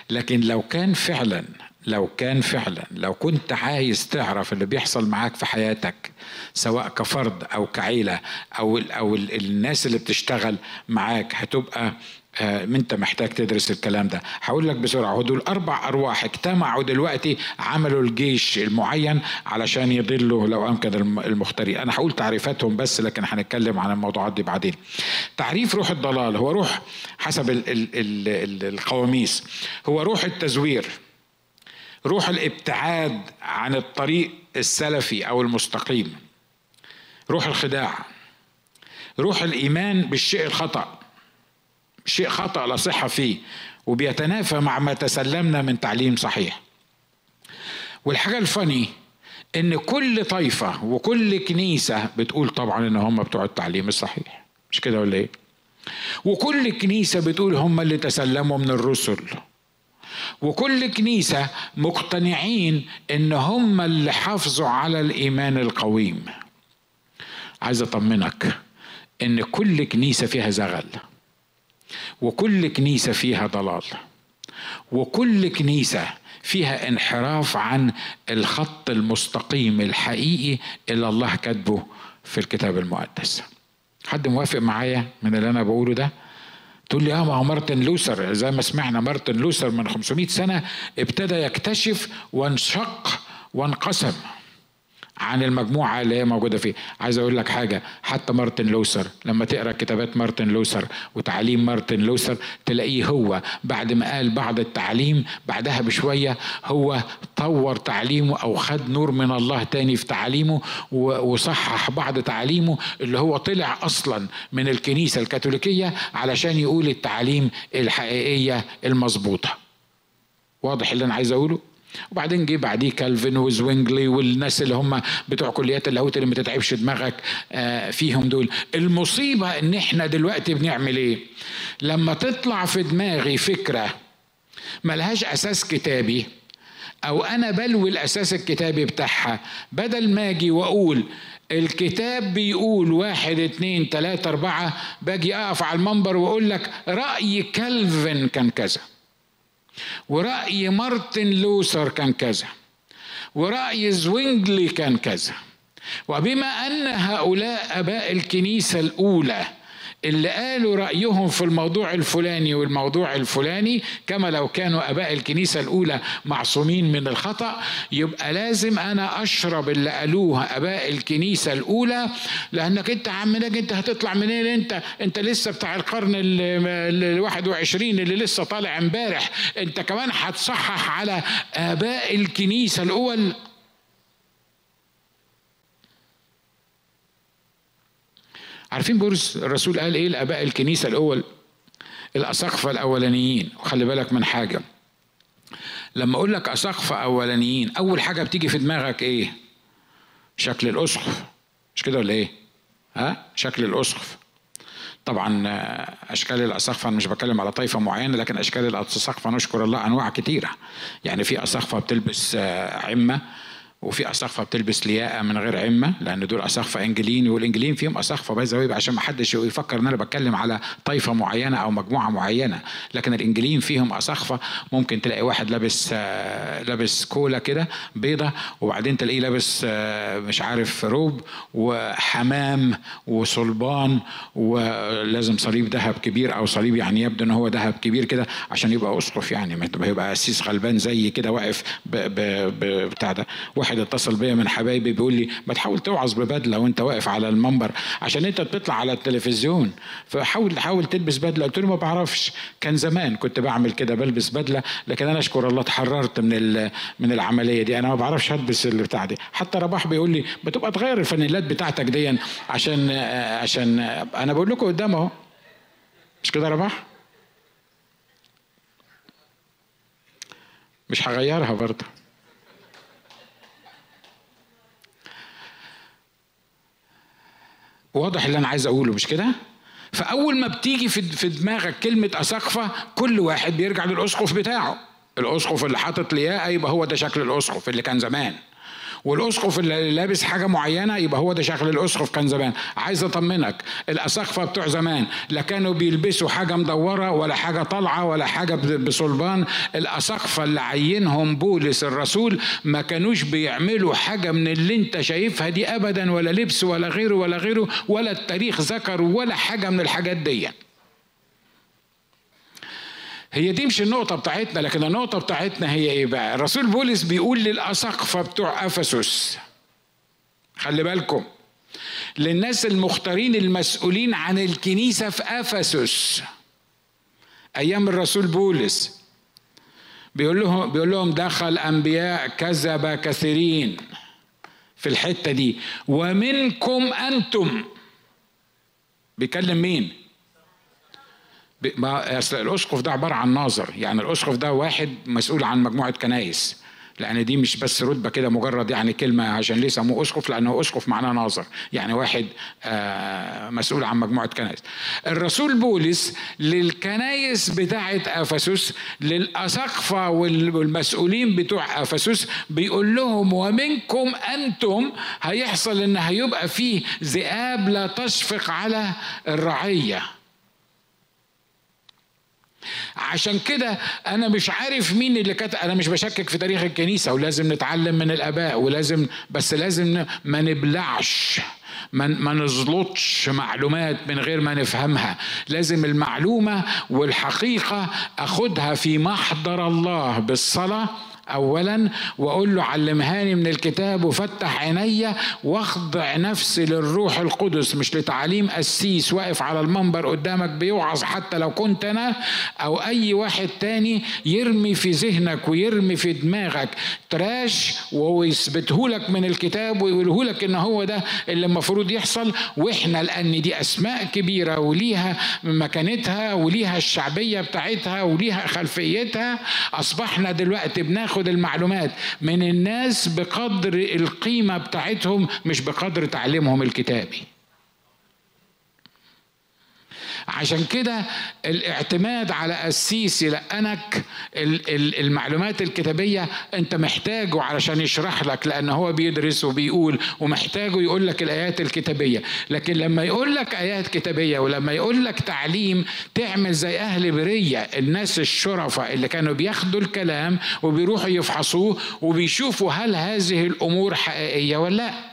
A: لكن لو كان فعلا لو كان فعلا لو كنت عايز تعرف اللي بيحصل معاك في حياتك سواء كفرد أو كعيلة أو أو الناس اللي بتشتغل معاك هتبقى آه أنت محتاج تدرس الكلام ده. هقول لك بسرعة دول أربع أرواح اجتمعوا دلوقتي عملوا الجيش المعين علشان يضلوا لو امكن المختارين أنا هقول تعريفاتهم بس لكن هنتكلم عن الموضوعات دي بعدين. تعريف روح الضلال هو روح حسب ال ال ال القواميس. هو روح التزوير. روح الابتعاد عن الطريق السلفي أو المستقيم. روح الخداع. روح الإيمان بالشيء الخطأ. شيء خطأ لا صحة فيه وبيتنافى مع ما تسلمنا من تعليم صحيح. والحاجة الفني إن كل طائفه وكل كنيسة بتقول طبعا إن هم بتوع التعليم الصحيح. مش كده ولا إيه؟ وكل كنيسة بتقول هم اللي تسلموا من الرسل. وكل كنيسة مقتنعين إن هم اللي حافظوا على الإيمان القويم. عايز أطمنك إن كل كنيسة فيها زغل وكل كنيسة فيها ضلال وكل كنيسة فيها انحراف عن الخط المستقيم الحقيقي اللي الله كاتبه في الكتاب المقدس. حد موافق معايا من اللي أنا بقوله ده؟ تقول لي آه ما هو مارتن لوثر. زي ما سمعنا مارتن لوثر من 500 سنة ابتدى يكتشف وانشق وانقسم. عن المجموعة اللي هي موجودة فيه. عايز أقول لك حاجة حتى مارتن لوثر لما تقرأ كتابات مارتن لوثر وتعليم مارتن لوثر تلاقيه هو بعد ما قال بعض التعليم بعدها بشوية هو طور تعليمه أو خد نور من الله تاني في تعليمه وصحح بعض تعليمه اللي هو طلع أصلا من الكنيسة الكاثوليكية علشان يقول التعليم الحقيقية المظبوطة. واضح اللي أنا عايز أقوله؟ وبعدين جه بعديه كالفن وزوينجلي والناس اللي هم بتوع كليات اللاهوت اللي ما تتعبش دماغك آه، فيهم دول. المصيبة إن إحنا دلوقتي بنعمل إيه؟ لما تطلع في دماغي فكرة ملهاش أساس كتابي أو أنا بلوي الأساس الكتابي بتاعها بدل ما أجي وأقول الكتاب بيقول واحد اتنين تلاتة أربعة باجي أقف على المنبر وأقول لك رأي كالفن كان كذا. ورأي مارتن لوثر كان كذا. ورأي زوينجلي كان كذا. وبما أن هؤلاء أباء الكنيسة الأولى اللي قالوا رأيهم في الموضوع الفلاني والموضوع الفلاني كما لو كانوا أباء الكنيسة الأولى معصومين من الخطأ يبقى لازم أنا أشرب اللي قالوه أباء الكنيسة الأولى لأنك أنت عم أنت هتطلع منين؟ أنت أنت لسه بتاع القرن ال 21 اللي لسه طالع امبارح أنت كمان هتصحح على آباء الكنيسة الأول. عارفين بولس الرسول قال إيه لأباء الكنيسة الأول؟ الاساقفه الأولانيين. وخلي بالك من حاجة. لما أقول لك اساقفه أولانيين أول حاجة بتيجي في دماغك إيه؟ شكل الأسقف. مش كده ولا إيه؟ ها؟ شكل الأسقف. طبعا أشكال الاساقفه أنا مش بتكلم على طائفه معينة لكن أشكال الاساقفه نشكر الله أنواع كتيرة. يعني في اساقفه بتلبس عمة وفي أساقفة بتلبس لياقة من غير عمة لأن دول أساقفة انجليين والإنجليين فيهم أساقفة باي عشان ما حدش يفكر إن أنا بتكلم على طائفه معينة أو مجموعة معينة. لكن الإنجليين فيهم أساقفة ممكن تلاقي واحد لابس آه لابس كولا كده بيضة وبعدين تلاقيه لابس آه مش عارف روب وحمام وصلبان ولازم صليب ذهب كبير أو صليب يعني يبدو إن هو ذهب كبير كده عشان يبقى أسقف يعني ما يبقى قسيس غلبان زي كده واقف بتاع ده. واحد واحد اتصل بيا من حبايبي بيقول لي ما تحاول توعظ ببدلة وأنت واقف على المنبر عشان أنت بتطلع على التلفزيون. فحاول حاول تلبس بدلة. قلت له ما بعرفش. كان زمان كنت بعمل كده بلبس بدلة لكن أنا أشكر الله اتحررت من من العملية دي. أنا ما بعرفش ألبس البتاع دي. حتى رباح بيقول لي بتبقى تغير الفانيلات بتاعتك دي عشان عشان أنا بقول لكم قدام أهو. مش كده رباح؟ مش هغيرها برضه. واضح اللي أنا عايز أقوله مش كده؟ فأول ما بتيجي في دماغك كلمة اسقفه كل واحد بيرجع للأسقف بتاعه. الأسقف اللي حاطط لياقة يبقى هو ده شكل الأسقف اللي كان زمان. والأسقف اللي لابس حاجة معينة يبقى هو ده شكل الأسقف كان زمان. عايز أطمنك الاساقفه بتوع زمان لا كانوا بيلبسوا حاجة مدورة ولا حاجة طالعة ولا حاجة بصلبان. الاساقفه اللي عينهم بولس الرسول ما كانوش بيعملوا حاجة من اللي انت شايفها دي ابدا ولا لبس ولا غيره ولا غيره ولا التاريخ ذكر ولا حاجة من الحاجات دي هي دي مش النقطة بتاعتنا لكن النقطة بتاعتنا هي إيه بقى؟ الرسول بولس بيقول للأساقفة بتوع أفسس. خلي بالكم. للناس المختارين المسؤولين عن الكنيسة في أفسس. أيام الرسول بولس. بيقول لهم بيقول لهم دخل أنبياء كذب كثيرين في الحتة دي. ومنكم أنتم. بيكلم مين؟ ما الاسقف ده عبارة عن ناظر. يعني الاسقف ده واحد مسؤول عن مجموعة كنايس لأن دي مش بس رتبة كده مجرد يعني كلمة عشان ليه سموه اسقف لأنه اسقف معناه ناظر. يعني واحد آه مسؤول عن مجموعة كنايس الرسول بولس للكنايس بتاعه أفسس للاساقفه والمسؤولين بتوع أفسس بيقول لهم ومنكم أنتم هيحصل إن هيبقى فيه ذئاب لا تشفق على الرعية. عشان كده أنا مش عارف مين اللي كتب أنا مش بشكك في تاريخ الكنيسة ولازم نتعلم من الآباء ولازم بس لازم ما نبلعش ما ما نزلطش معلومات من غير ما نفهمها. لازم المعلومة والحقيقة أخدها في محضر الله بالصلاة اولا وأقول له علمهاني من الكتاب وفتح عيني واخضع نفسي للروح القدس مش لتعليم قسيس واقف على المنبر قدامك بيوعظ حتى لو كنت أنا أو أي واحد تاني يرمي في ذهنك ويرمي في دماغك. تراش وهو يثبته لك من الكتاب ويقوله لك إن هو ده اللي المفروض يحصل. وإحنا لأن دي أسماء كبيرة وليها مكانتها وليها الشعبية بتاعتها وليها خلفيتها أصبحنا دلوقتي بناخد ناخد المعلومات من الناس بقدر القيمة بتاعتهم مش بقدر تعليمهم الكتابي. عشان كده الاعتماد على قسيس يلقنك المعلومات الكتابية أنت محتاجه علشان يشرح لك لأن هو بيدرس وبيقول ومحتاجه يقول لك الآيات الكتابية. لكن لما يقول لك آيات كتابية ولما يقول لك تعليم تعمل زي أهل برية الناس الشرفاء اللي كانوا بياخدوا الكلام وبيروحوا يفحصوه وبيشوفوا هل هذه الأمور حقيقية ولا لأ.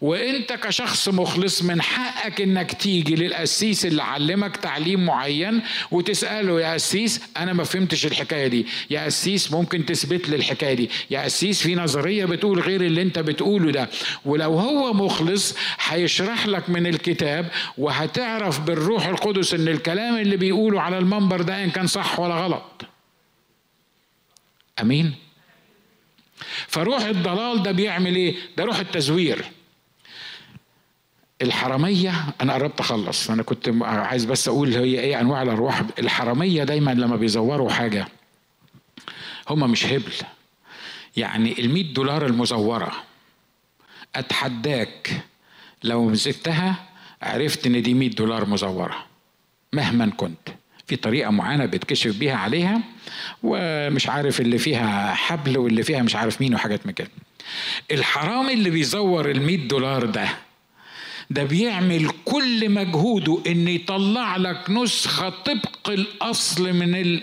A: وانت كشخص مخلص من حقك انك تيجي للقسيس اللي علمك تعليم معين وتسأله يا قسيس أنا ما فهمتش الحكاية دي. يا قسيس ممكن تثبت لي الحكاية دي. يا قسيس في نظرية بتقول غير اللي انت بتقوله ده. ولو هو مخلص هيشرح لك من الكتاب وهتعرف بالروح القدس إن الكلام اللي بيقوله على المنبر ده إن كان صح ولا غلط. أمين؟ فروح الضلال ده بيعمل إيه؟ ده روح التزوير. الحرامية أنا قربت أخلص. أنا كنت عايز بس أقول هي إيه أنواع الأرواح. الحرامية دايما لما بيزوروا حاجة هما مش هبل. يعني المية دولار المزورة أتحداك. لو مسكتها عرفت إن دي مية دولار مزورة مهما كنت. في طريقة معينة بتكشف بيها عليها ومش عارف اللي فيها حبل واللي فيها مش عارف مين وحاجات من كده. الحرامي اللي بيزور المية دولار ده ده بيعمل كل مجهوده إن يطلع لك نسخة طبق الأصل من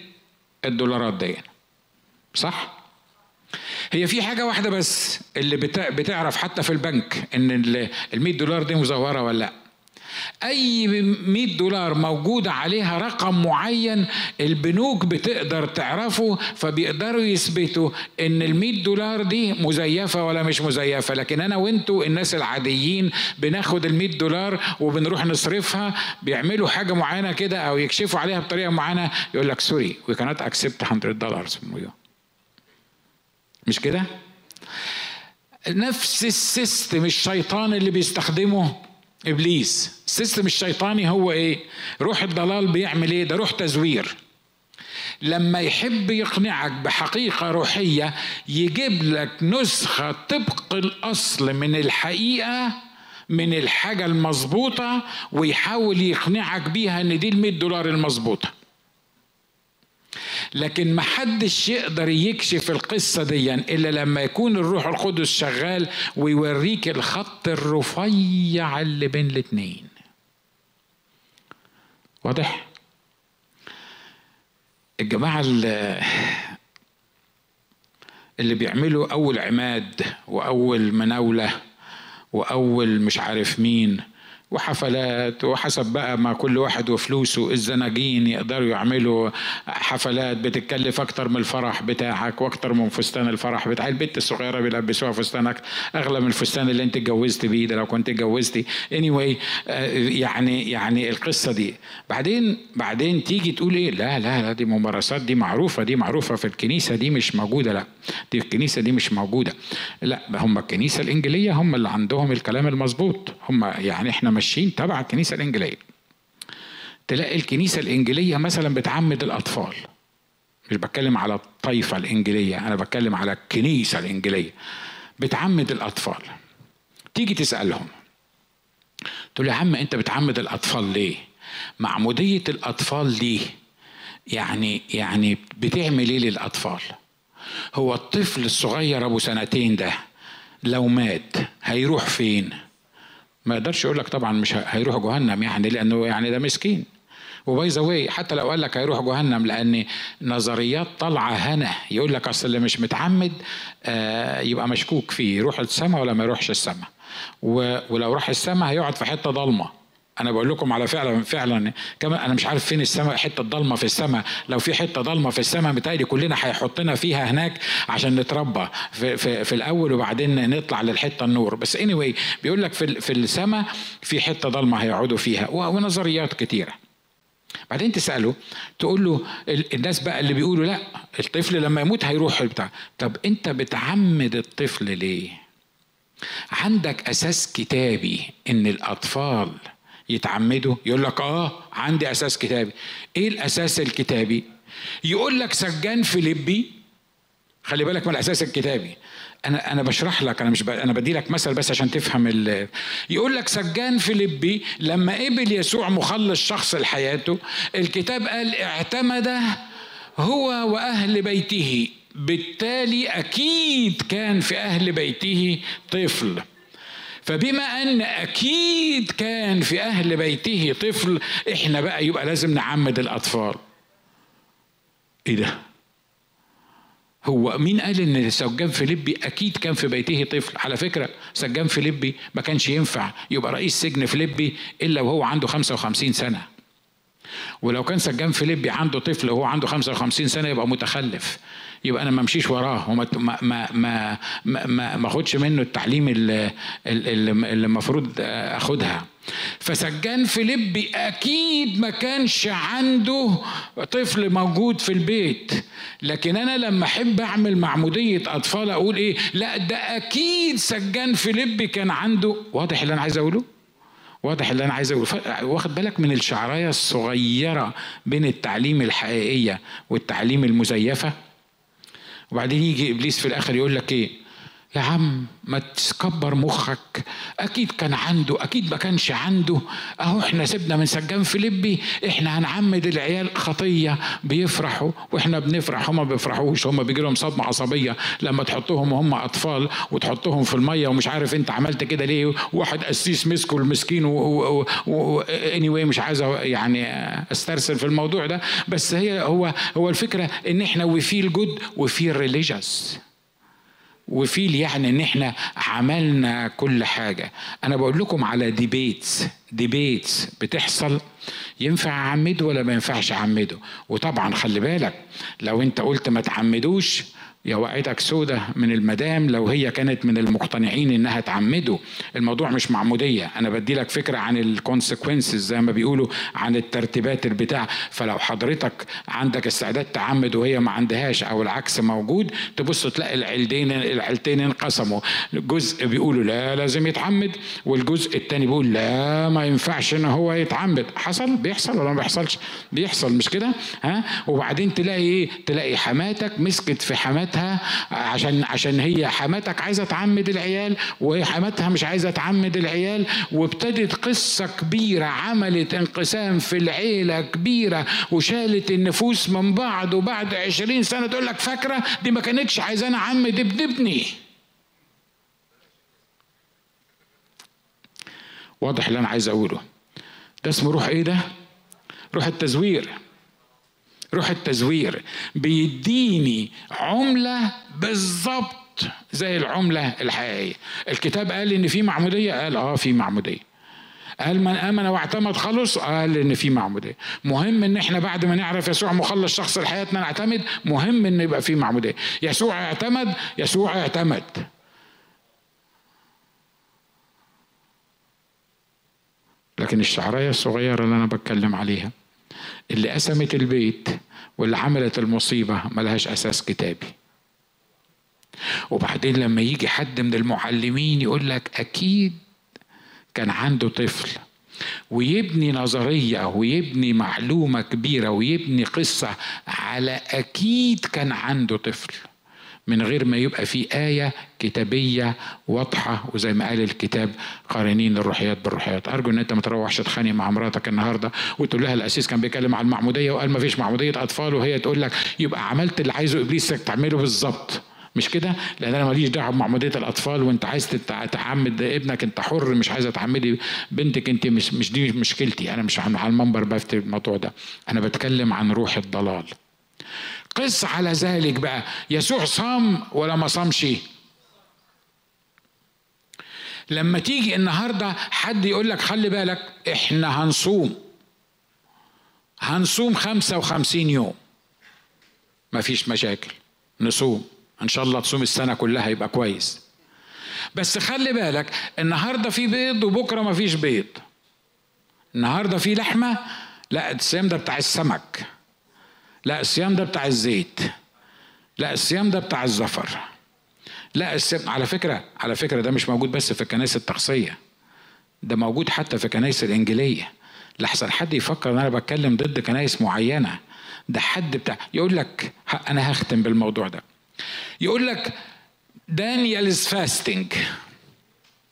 A: الدولارات دي. صح؟ هي في حاجة واحدة بس اللي بتعرف حتى في البنك إن ال 100 دولار دي مزورة ولا لأ؟ أي 100 دولار موجودة عليها رقم معين البنوك بتقدر تعرفه فبيقدروا يثبتوا إن ال 100 دولار دي مزيفة ولا مش مزيفة لكن أنا وأنتوا الناس العاديين بناخد ال 100 دولار وبنروح نصرفها بيعملوا حاجة معينة كده أو يكشفوا عليها بطريقة معينة يقول لك سوري وي كانت اكسبت 100 دولار مش كده؟ نفس ال system الشيطان اللي بيستخدمه إبليس. ال system الشيطاني هو إيه؟ روح الضلال بيعمل إيه؟ ده روح تزوير. لما يحب يقنعك بحقيقة روحية يجيب لك نسخة طبق الأصل من الحقيقة من الحاجة المظبوطة ويحاول يقنعك بيها إن دي ال دولار المظبوطة. لكن ما حدش يقدر يكشف القصة دي إلا لما يكون الروح القدس شغال ويوريك الخط الرفيع اللي بين الاتنين. واضح؟ الجماعة اللي, اللي بيعملوا أول عماد وأول مناولة وأول مش عارف مين وحفلات وحسب بقى ما كل واحد وفلوسه الزناجين يقدروا يعملوا حفلات بتتكلف أكتر من الفرح بتاعك وأكتر من فستان الفرح بتاع البنت الصغيرة بيلبسوها فستانك أغلى من الفستان اللي أنت اتجوزت بيه ده لو كنت اتجوزتي. Anyway آه، يعني يعني القصة دي. بعدين بعدين تيجي تقول إيه؟ لا لا لا دي ممارسات دي معروفة دي معروفة في الكنيسة دي مش موجودة. لا دي الكنيسة دي مش موجودة. لا هم الكنيسة الإنجيلية هم اللي عندهم الكلام المظبوط. هم يعني إحنا ماشيين تبع الكنيسة الإنجيلية. تلاقي الكنيسة الإنجيلية مثلا بتعمد الأطفال. مش بتكلم على الطائفه الإنجيلية أنا بتكلم على الكنيسة الإنجيلية. بتعمد الأطفال. تيجي تسألهم. تقول يا عم أنت بتعمد الأطفال ليه؟ معمودية الأطفال دي يعني يعني بتعمل إيه للأطفال؟ هو الطفل الصغير أبو سنتين ده لو مات هيروح فين؟ ما يقدرش يقول لك طبعا مش هيروح جهنم يعني لأنه يعني ده مسكين. وباي ذا حتى لو قال لك هيروح جهنم لأن نظريات طالعة هنا. يقول لك أصل اللي مش متعمد آه يبقى مشكوك فيه يروح السماء ولا ما يروحش السماء. ولو راح السماء هيقعد في حتة ضلمة. أنا بقول لكم على فعلا فعلا كمان أنا مش عارف فين السماء حتة ضلمة في السماء لو في حتة ضلمة في السماء متهيألي كلنا هيحطنا فيها هناك عشان نتربى في, في, في الأول وبعدين نطلع للحتة النور. بس اني anyway بيقول لك في, في السماء في حتة ضلمة هيقعدوا فيها ونظريات كتيرة. بعدين تسأله تقول له الناس بقى اللي بيقولوا لأ الطفل لما يموت هيروح بتاع طب انت بتعمد الطفل ليه؟ عندك أساس كتابي إن الأطفال يتعمدوا يقول لك آه عندي أساس كتابي. إيه الأساس الكتابي؟ يقول لك سجان فيليبي. خلي بالك من الأساس الكتابي. أنا أنا بشرح لك أنا مش ب... أنا بدي لك مثل بس عشان تفهم ال... يقول لك سجان فيليبي لما قبل يسوع مخلص شخص لحياته الكتاب قال اعتمد هو وأهل بيته. بالتالي أكيد كان في أهل بيته طفل. فبما أن أكيد كان في أهل بيته طفل إحنا بقى يبقى لازم نعمد الأطفال. إيه ده؟ هو مين قال إن سجان فيليبي أكيد كان في بيته طفل؟ على فكرة سجان فيليبي ما كانش ينفع يبقى رئيس سجن فيليبي إلا وهو عنده 55 سنة. ولو كان سجان فيليبي عنده طفل وهو عنده 55 سنة يبقى متخلف. يبقى أنا ما أمشيش وراه. وما ما ما ما ما, ما أخدش منه التعليم اللي, المفروض أخدها. فسجان فيليبي أكيد ما كانش عنده طفل موجود في البيت. لكن أنا لما أحب أعمل معموديه أطفال أقول إيه؟ لا ده أكيد سجان فيليبي كان عنده. واضح اللي أنا عايز أقوله؟ واضح اللي أنا عايز أقوله. واخد بالك من الشعراية الصغيرة بين التعليم الحقيقية والتعليم المزيفة؟ وبعدين يجي إبليس في الآخر يقول لك إيه؟ يا عم ما تكبر مخك. أكيد كان عنده أكيد ما كانش عنده. أهو إحنا سيبنا من سجان فيليبي إحنا هنعمد العيال خطية. بيفرحوا وإحنا بنفرح هم ما بيفرحوش. هم بيجي لهم صدمة عصبية لما تحطهم وهم أطفال وتحطهم في المية ومش عارف أنت عملت كده ليه. واحد قسيس مسكه المسكين anyway مش عايز يعني أسترسل في الموضوع ده. بس هي هو هو الفكرة إن إحنا we feel good و feel religious و feel يعني إن إحنا عملنا كل حاجة. أنا بقول لكم على debates debates بتحصل ينفع أعمده ولا ما ينفعش أعمده؟ وطبعا خلي بالك لو أنت قلت ما تعمدوش يا سودة من المدام لو هي كانت من المقتنعين إنها تعمده. الموضوع مش معمودية. أنا بدي لك فكرة عن الكونسيكونسز زي ما بيقولوا عن الترتيبات البتاع. فلو حضرتك عندك استعداد تعمد وهي ما عندهاش أو العكس موجود تبص تلاقي العيلتين العيلتين انقسموا. جزء بيقولوا لا لازم يتعمد والجزء التاني بيقول لا ما ينفعش إن هو يتعمد. حصل؟ بيحصل ولا ما بيحصلش؟ بيحصل مش كده؟ ها؟ وبعدين تلاقي إيه؟ تلاقي حماتك مسكت في حماتك حماتها عشان عشان هي حماتك عايزة تعمد العيال وهي حماتها مش عايزة تعمد العيال وابتدت قصة كبيرة عملت انقسام في العيلة كبيرة وشالت النفوس من بعض وبعد عشرين سنة تقول لك فاكرة دي ما كانتش عايزاني أعمد ابن ابني. واضح اللي أنا عايز أقوله. ده اسمه روح إيه ده؟ روح التزوير. روح التزوير بيديني عملة بالظبط زي العملة الحقيقية. الكتاب قال إن في معمودية؟ قال آه في معمودية. قال من آمن واعتمد خلص قال إن في معمودية. مهم إن إحنا بعد ما نعرف يسوع مخلص شخص لحياتنا نعتمد مهم إن يبقى في معمودية. يسوع اعتمد يسوع اعتمد. لكن الشعرايه الصغيرة اللي أنا بتكلم عليها اللي قسمت البيت واللي عملت المصيبة ملهاش أساس كتابي. وبعدين لما يجي حد من المعلمين يقول لك أكيد كان عنده طفل ويبني نظرية ويبني معلومة كبيرة ويبني قصة على أكيد كان عنده طفل. من غير ما يبقى في آية كتابية واضحة وزي ما قال الكتاب قارنين الروحيات بالروحيات. أرجو إن أنت ما تروحش تتخانق مع مراتك النهاردة وتقول لها الأسيس كان بيتكلم عن المعمودية وقال ما فيش معمودية أطفال وهي تقول لك يبقى عملت اللي عايزه إبليس تعمله بالظبط. مش كده؟ لأن أنا ماليش دعوة بمعمودية الأطفال وأنت عايز تعمد ابنك أنت حر مش عايزه تعمدي بنتك أنت مش مش دي مشكلتي. أنا مش على المنبر بفتي الموضوع ده. أنا بتكلم عن روح الضلال. قس على ذلك بقى. يسوع صام ولا ما صامش؟ لما تيجي النهارده حد يقول لك خلي بالك إحنا هنصوم. هنصوم خمسة وخمسين يوم. مفيش مشاكل. نصوم. إن شاء الله تصوم السنة كلها يبقى كويس. بس خلي بالك النهارده في بيض وبكرة مفيش بيض. النهارده في لحمة؟ لا الصيام ده بتاع السمك. لا الصيام ده بتاع الزيت. لا الصيام ده بتاع الزفر لا الصيام على فكرة على فكرة ده مش موجود بس في الكنائس التقصية ده موجود حتى في الكنائس الإنجيلية. لحسن حد يفكر إن أنا بتكلم ضد كنائس معينة. ده حد بتاع يقول لك أنا هختم بالموضوع ده. يقول لك دانيال is fasting.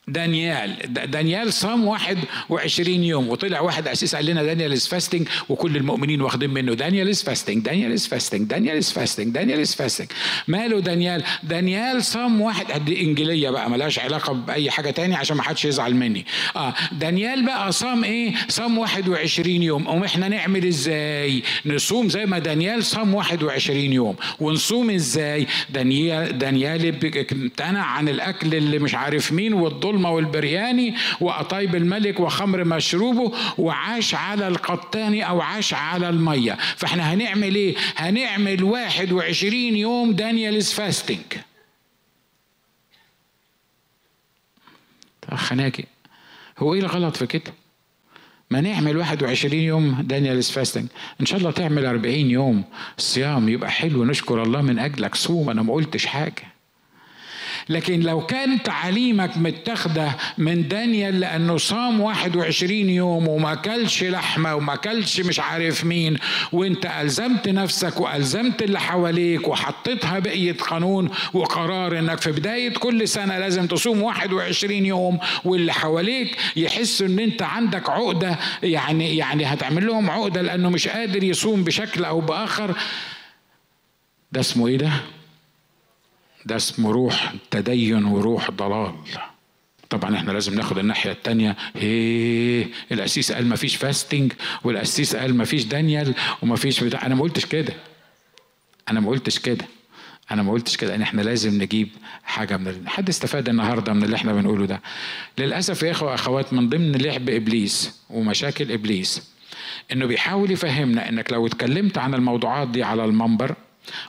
A: دانيال. دانيال صام 21 يوم وطلع واحد اسيس قال لنا دانيال از فاستنج وكل المؤمنين واخدين منه. دانيال از فاستنج دانيال از فاستنج دانيال از فاستنج دانيال از فاستنج ماله دانيال؟ دانيال صام واحد. قد انجيليه بقى ملهاش علاقة بأي حاجة تاني عشان ما حدش يزعل مني. آه دانيال بقى صام إيه؟ صام 21 يوم. قوم إحنا نعمل إزاي؟ نصوم زي ما دانيال صام 21 يوم. ونصوم إزاي؟ دانيال دانيال امتنع عن الأكل اللي مش عارف مين والظلم الظلمة والبرياني وأطيب الملك وخمر مشروبه وعاش على القطان أو عاش على المية. فإحنا هنعمل إيه؟ هنعمل واحد وعشرين يوم دانيالز فاستنج خناكي هو إيه الغلط في كده؟ ما نعمل 21 يوم دانيالز فاستنج إن شاء الله تعمل 40 يوم صيام يبقى حلو. نشكر الله من أجلك. صوم أنا ما قلتش حاجة. لكن لو كان تعليمك متاخدة من دانيال لأنه صام 21 يوم وما كلش لحمة وما كلش مش عارف مين وأنت ألزمت نفسك وألزمت اللي حواليك وحطيتها بقية قانون وقرار إنك في بداية كل سنة لازم تصوم 21 يوم واللي حواليك يحسوا إن أنت عندك عقدة يعني يعني هتعمل لهم عقدة لأنه مش قادر يصوم بشكل أو بآخر ده اسمه إيه ده؟ ده اسمه روح تدين وروح ضلال. طبعا إحنا لازم ناخد الناحية الثانية هيه القسيس قال ما فيش فاستنج والقسيس قال ما فيش دانيال وما فيش بتاع. أنا ما قلتش كده. أنا ما قلتش كده. أنا ما قلتش كده. إن إحنا لازم نجيب حاجة من حد استفاد النهارده من اللي إحنا بنقوله ده؟ للأسف يا إخوة أخوات من ضمن لعب إبليس ومشاكل إبليس إنه بيحاول يفهمنا إنك لو اتكلمت عن الموضوعات دي على المنبر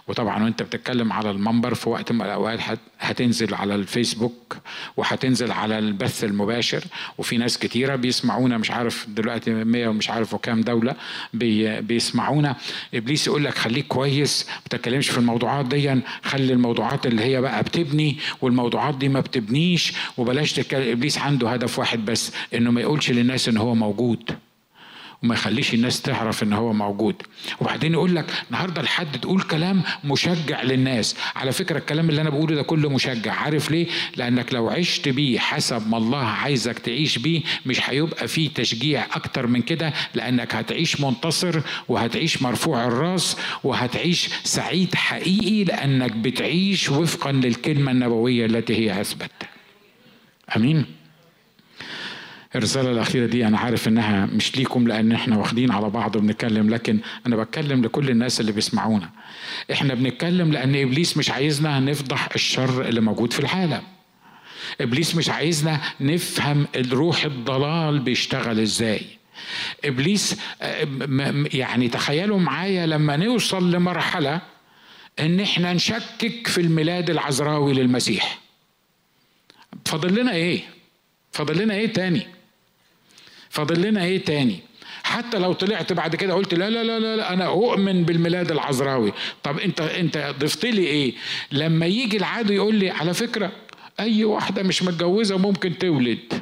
A: وطبعا وانت بتتكلم على المنبر في وقت من الأوقات هتنزل على الفيسبوك وهتنزل على البث المباشر وفي ناس كتيرة بيسمعونا مش عارف دلوقتي 100 ومش عارف وكام دولة بي بيسمعونا. إبليس يقول لك خليك كويس ما تتكلمش في الموضوعات دي خلي الموضوعات اللي هي بقى بتبني والموضوعات دي ما بتبنيش وبلاش تتكلم إبليس عنده هدف واحد بس إنه ما يقولش للناس إن هو موجود. وما يخليش الناس تعرف إن هو موجود. وبعدين يقول لك النهارده لحد تقول كلام مشجع للناس. على فكرة الكلام اللي أنا بقوله ده كله مشجع. عارف ليه؟ لأنك لو عشت بيه حسب ما الله عايزك تعيش بيه مش هيبقى فيه تشجيع أكتر من كده لأنك هتعيش منتصر وهتعيش مرفوع الرأس وهتعيش سعيد حقيقي لأنك بتعيش وفقا للكلمة النبوية التي هي اثبت أمين؟ الرسالة الأخيرة دي أنا عارف إنها مش ليكم لأن إحنا واخدين على بعض وبنتكلم لكن أنا بتكلم لكل الناس اللي بيسمعونا إحنا بنتكلم لأن إبليس مش عايزنا نفضح الشر اللي موجود في العالم إبليس مش عايزنا نفهم الروح الضلال بيشتغل إزاي إبليس يعني تخيلوا معايا لما نوصل لمرحلة إن إحنا نشكك في الميلاد العذراوي للمسيح فاضل لنا إيه؟ فاضل لنا إيه تاني؟ فاضل لنا إيه تاني؟ حتى لو طلعت بعد كده قلت لا لا لا لا أنا أؤمن بالميلاد العذراوي طب أنت أنت ضفت لي إيه؟ لما يجي العدو يقول لي على فكرة أي واحدة مش متجوزة ممكن تولد.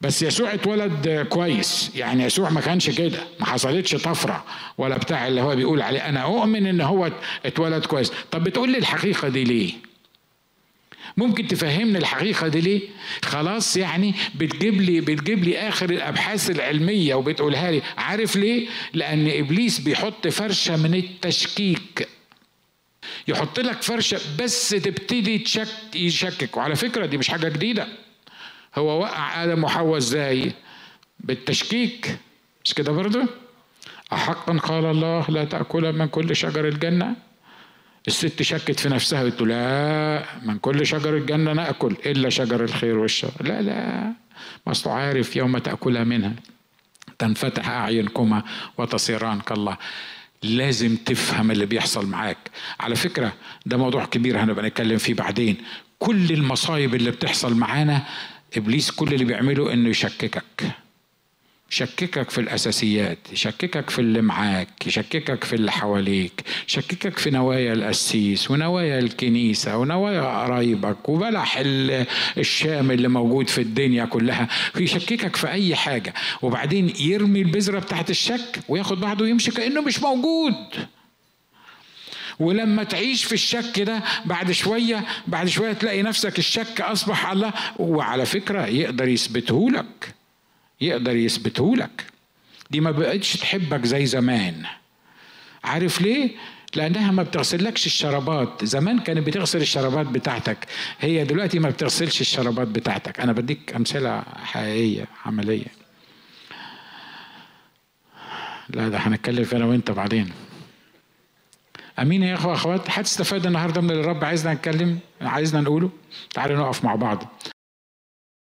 A: بس يسوع اتولد كويس. يعني يسوع ما كانش كده ما حصلتش طفرة ولا بتاع اللي هو بيقول عليه. أنا أؤمن إن هو اتولد كويس. طب بتقول لي الحقيقة دي ليه؟ ممكن تفهمني الحقيقة دي ليه؟ خلاص يعني بتجيب لي بتجيب لي آخر الأبحاث العلمية وبتقولها لي، عارف ليه؟ لأن إبليس بيحط فرشة من التشكيك. يحط لك فرشة بس تبتدي تشك يشكك، وعلى فكرة دي مش حاجة جديدة. هو وقع آدم وحواء إزاي؟ بالتشكيك مش كده برضه؟ أحقا قال الله لا تأكل من كل شجر الجنة الست شكت في نفسها قلت لا من كل شجر الجنة نأكل إلا شجر الخير والشر. لا لا ما عارف يوم تأكلها منها. تنفتح أعينكما وتصيران كالله لازم تفهم اللي بيحصل معاك. على فكرة ده موضوع كبير هنبقى نتكلم فيه بعدين. كل المصايب اللي بتحصل معانا إبليس كل اللي بيعمله إنه يشككك. يشككك في الأساسيات يشككك في اللي معاك يشككك في اللي حواليك يشككك في نوايا القسيس ونوايا الكنيسة ونوايا قرايبك وبلح الشام اللي موجود في الدنيا كلها. يشككك في أي حاجة. وبعدين يرمي البذرة بتاعت الشك وياخد بعضه ويمشي كأنه مش موجود. ولما تعيش في الشك ده بعد شوية بعد شوية تلاقي نفسك الشك أصبح الله. وعلى فكرة يقدر يثبته لك. يقدر يثبته لك. دي ما بقتش تحبك زي زمان. عارف ليه؟ لأنها ما بتغسلكش الشرابات. زمان كانت بتغسل الشرابات بتاعتك. هي دلوقتي ما بتغسلش الشرابات بتاعتك. أنا بديك أمثلة حقيقية عملية. لا ده هنتكلم أنا وأنت بعدين. أمين يا إخوة أخوات حد استفاد النهارده من اللي الرب عايزنا نتكلم عايزنا نقوله؟ تعالوا نقف مع بعض.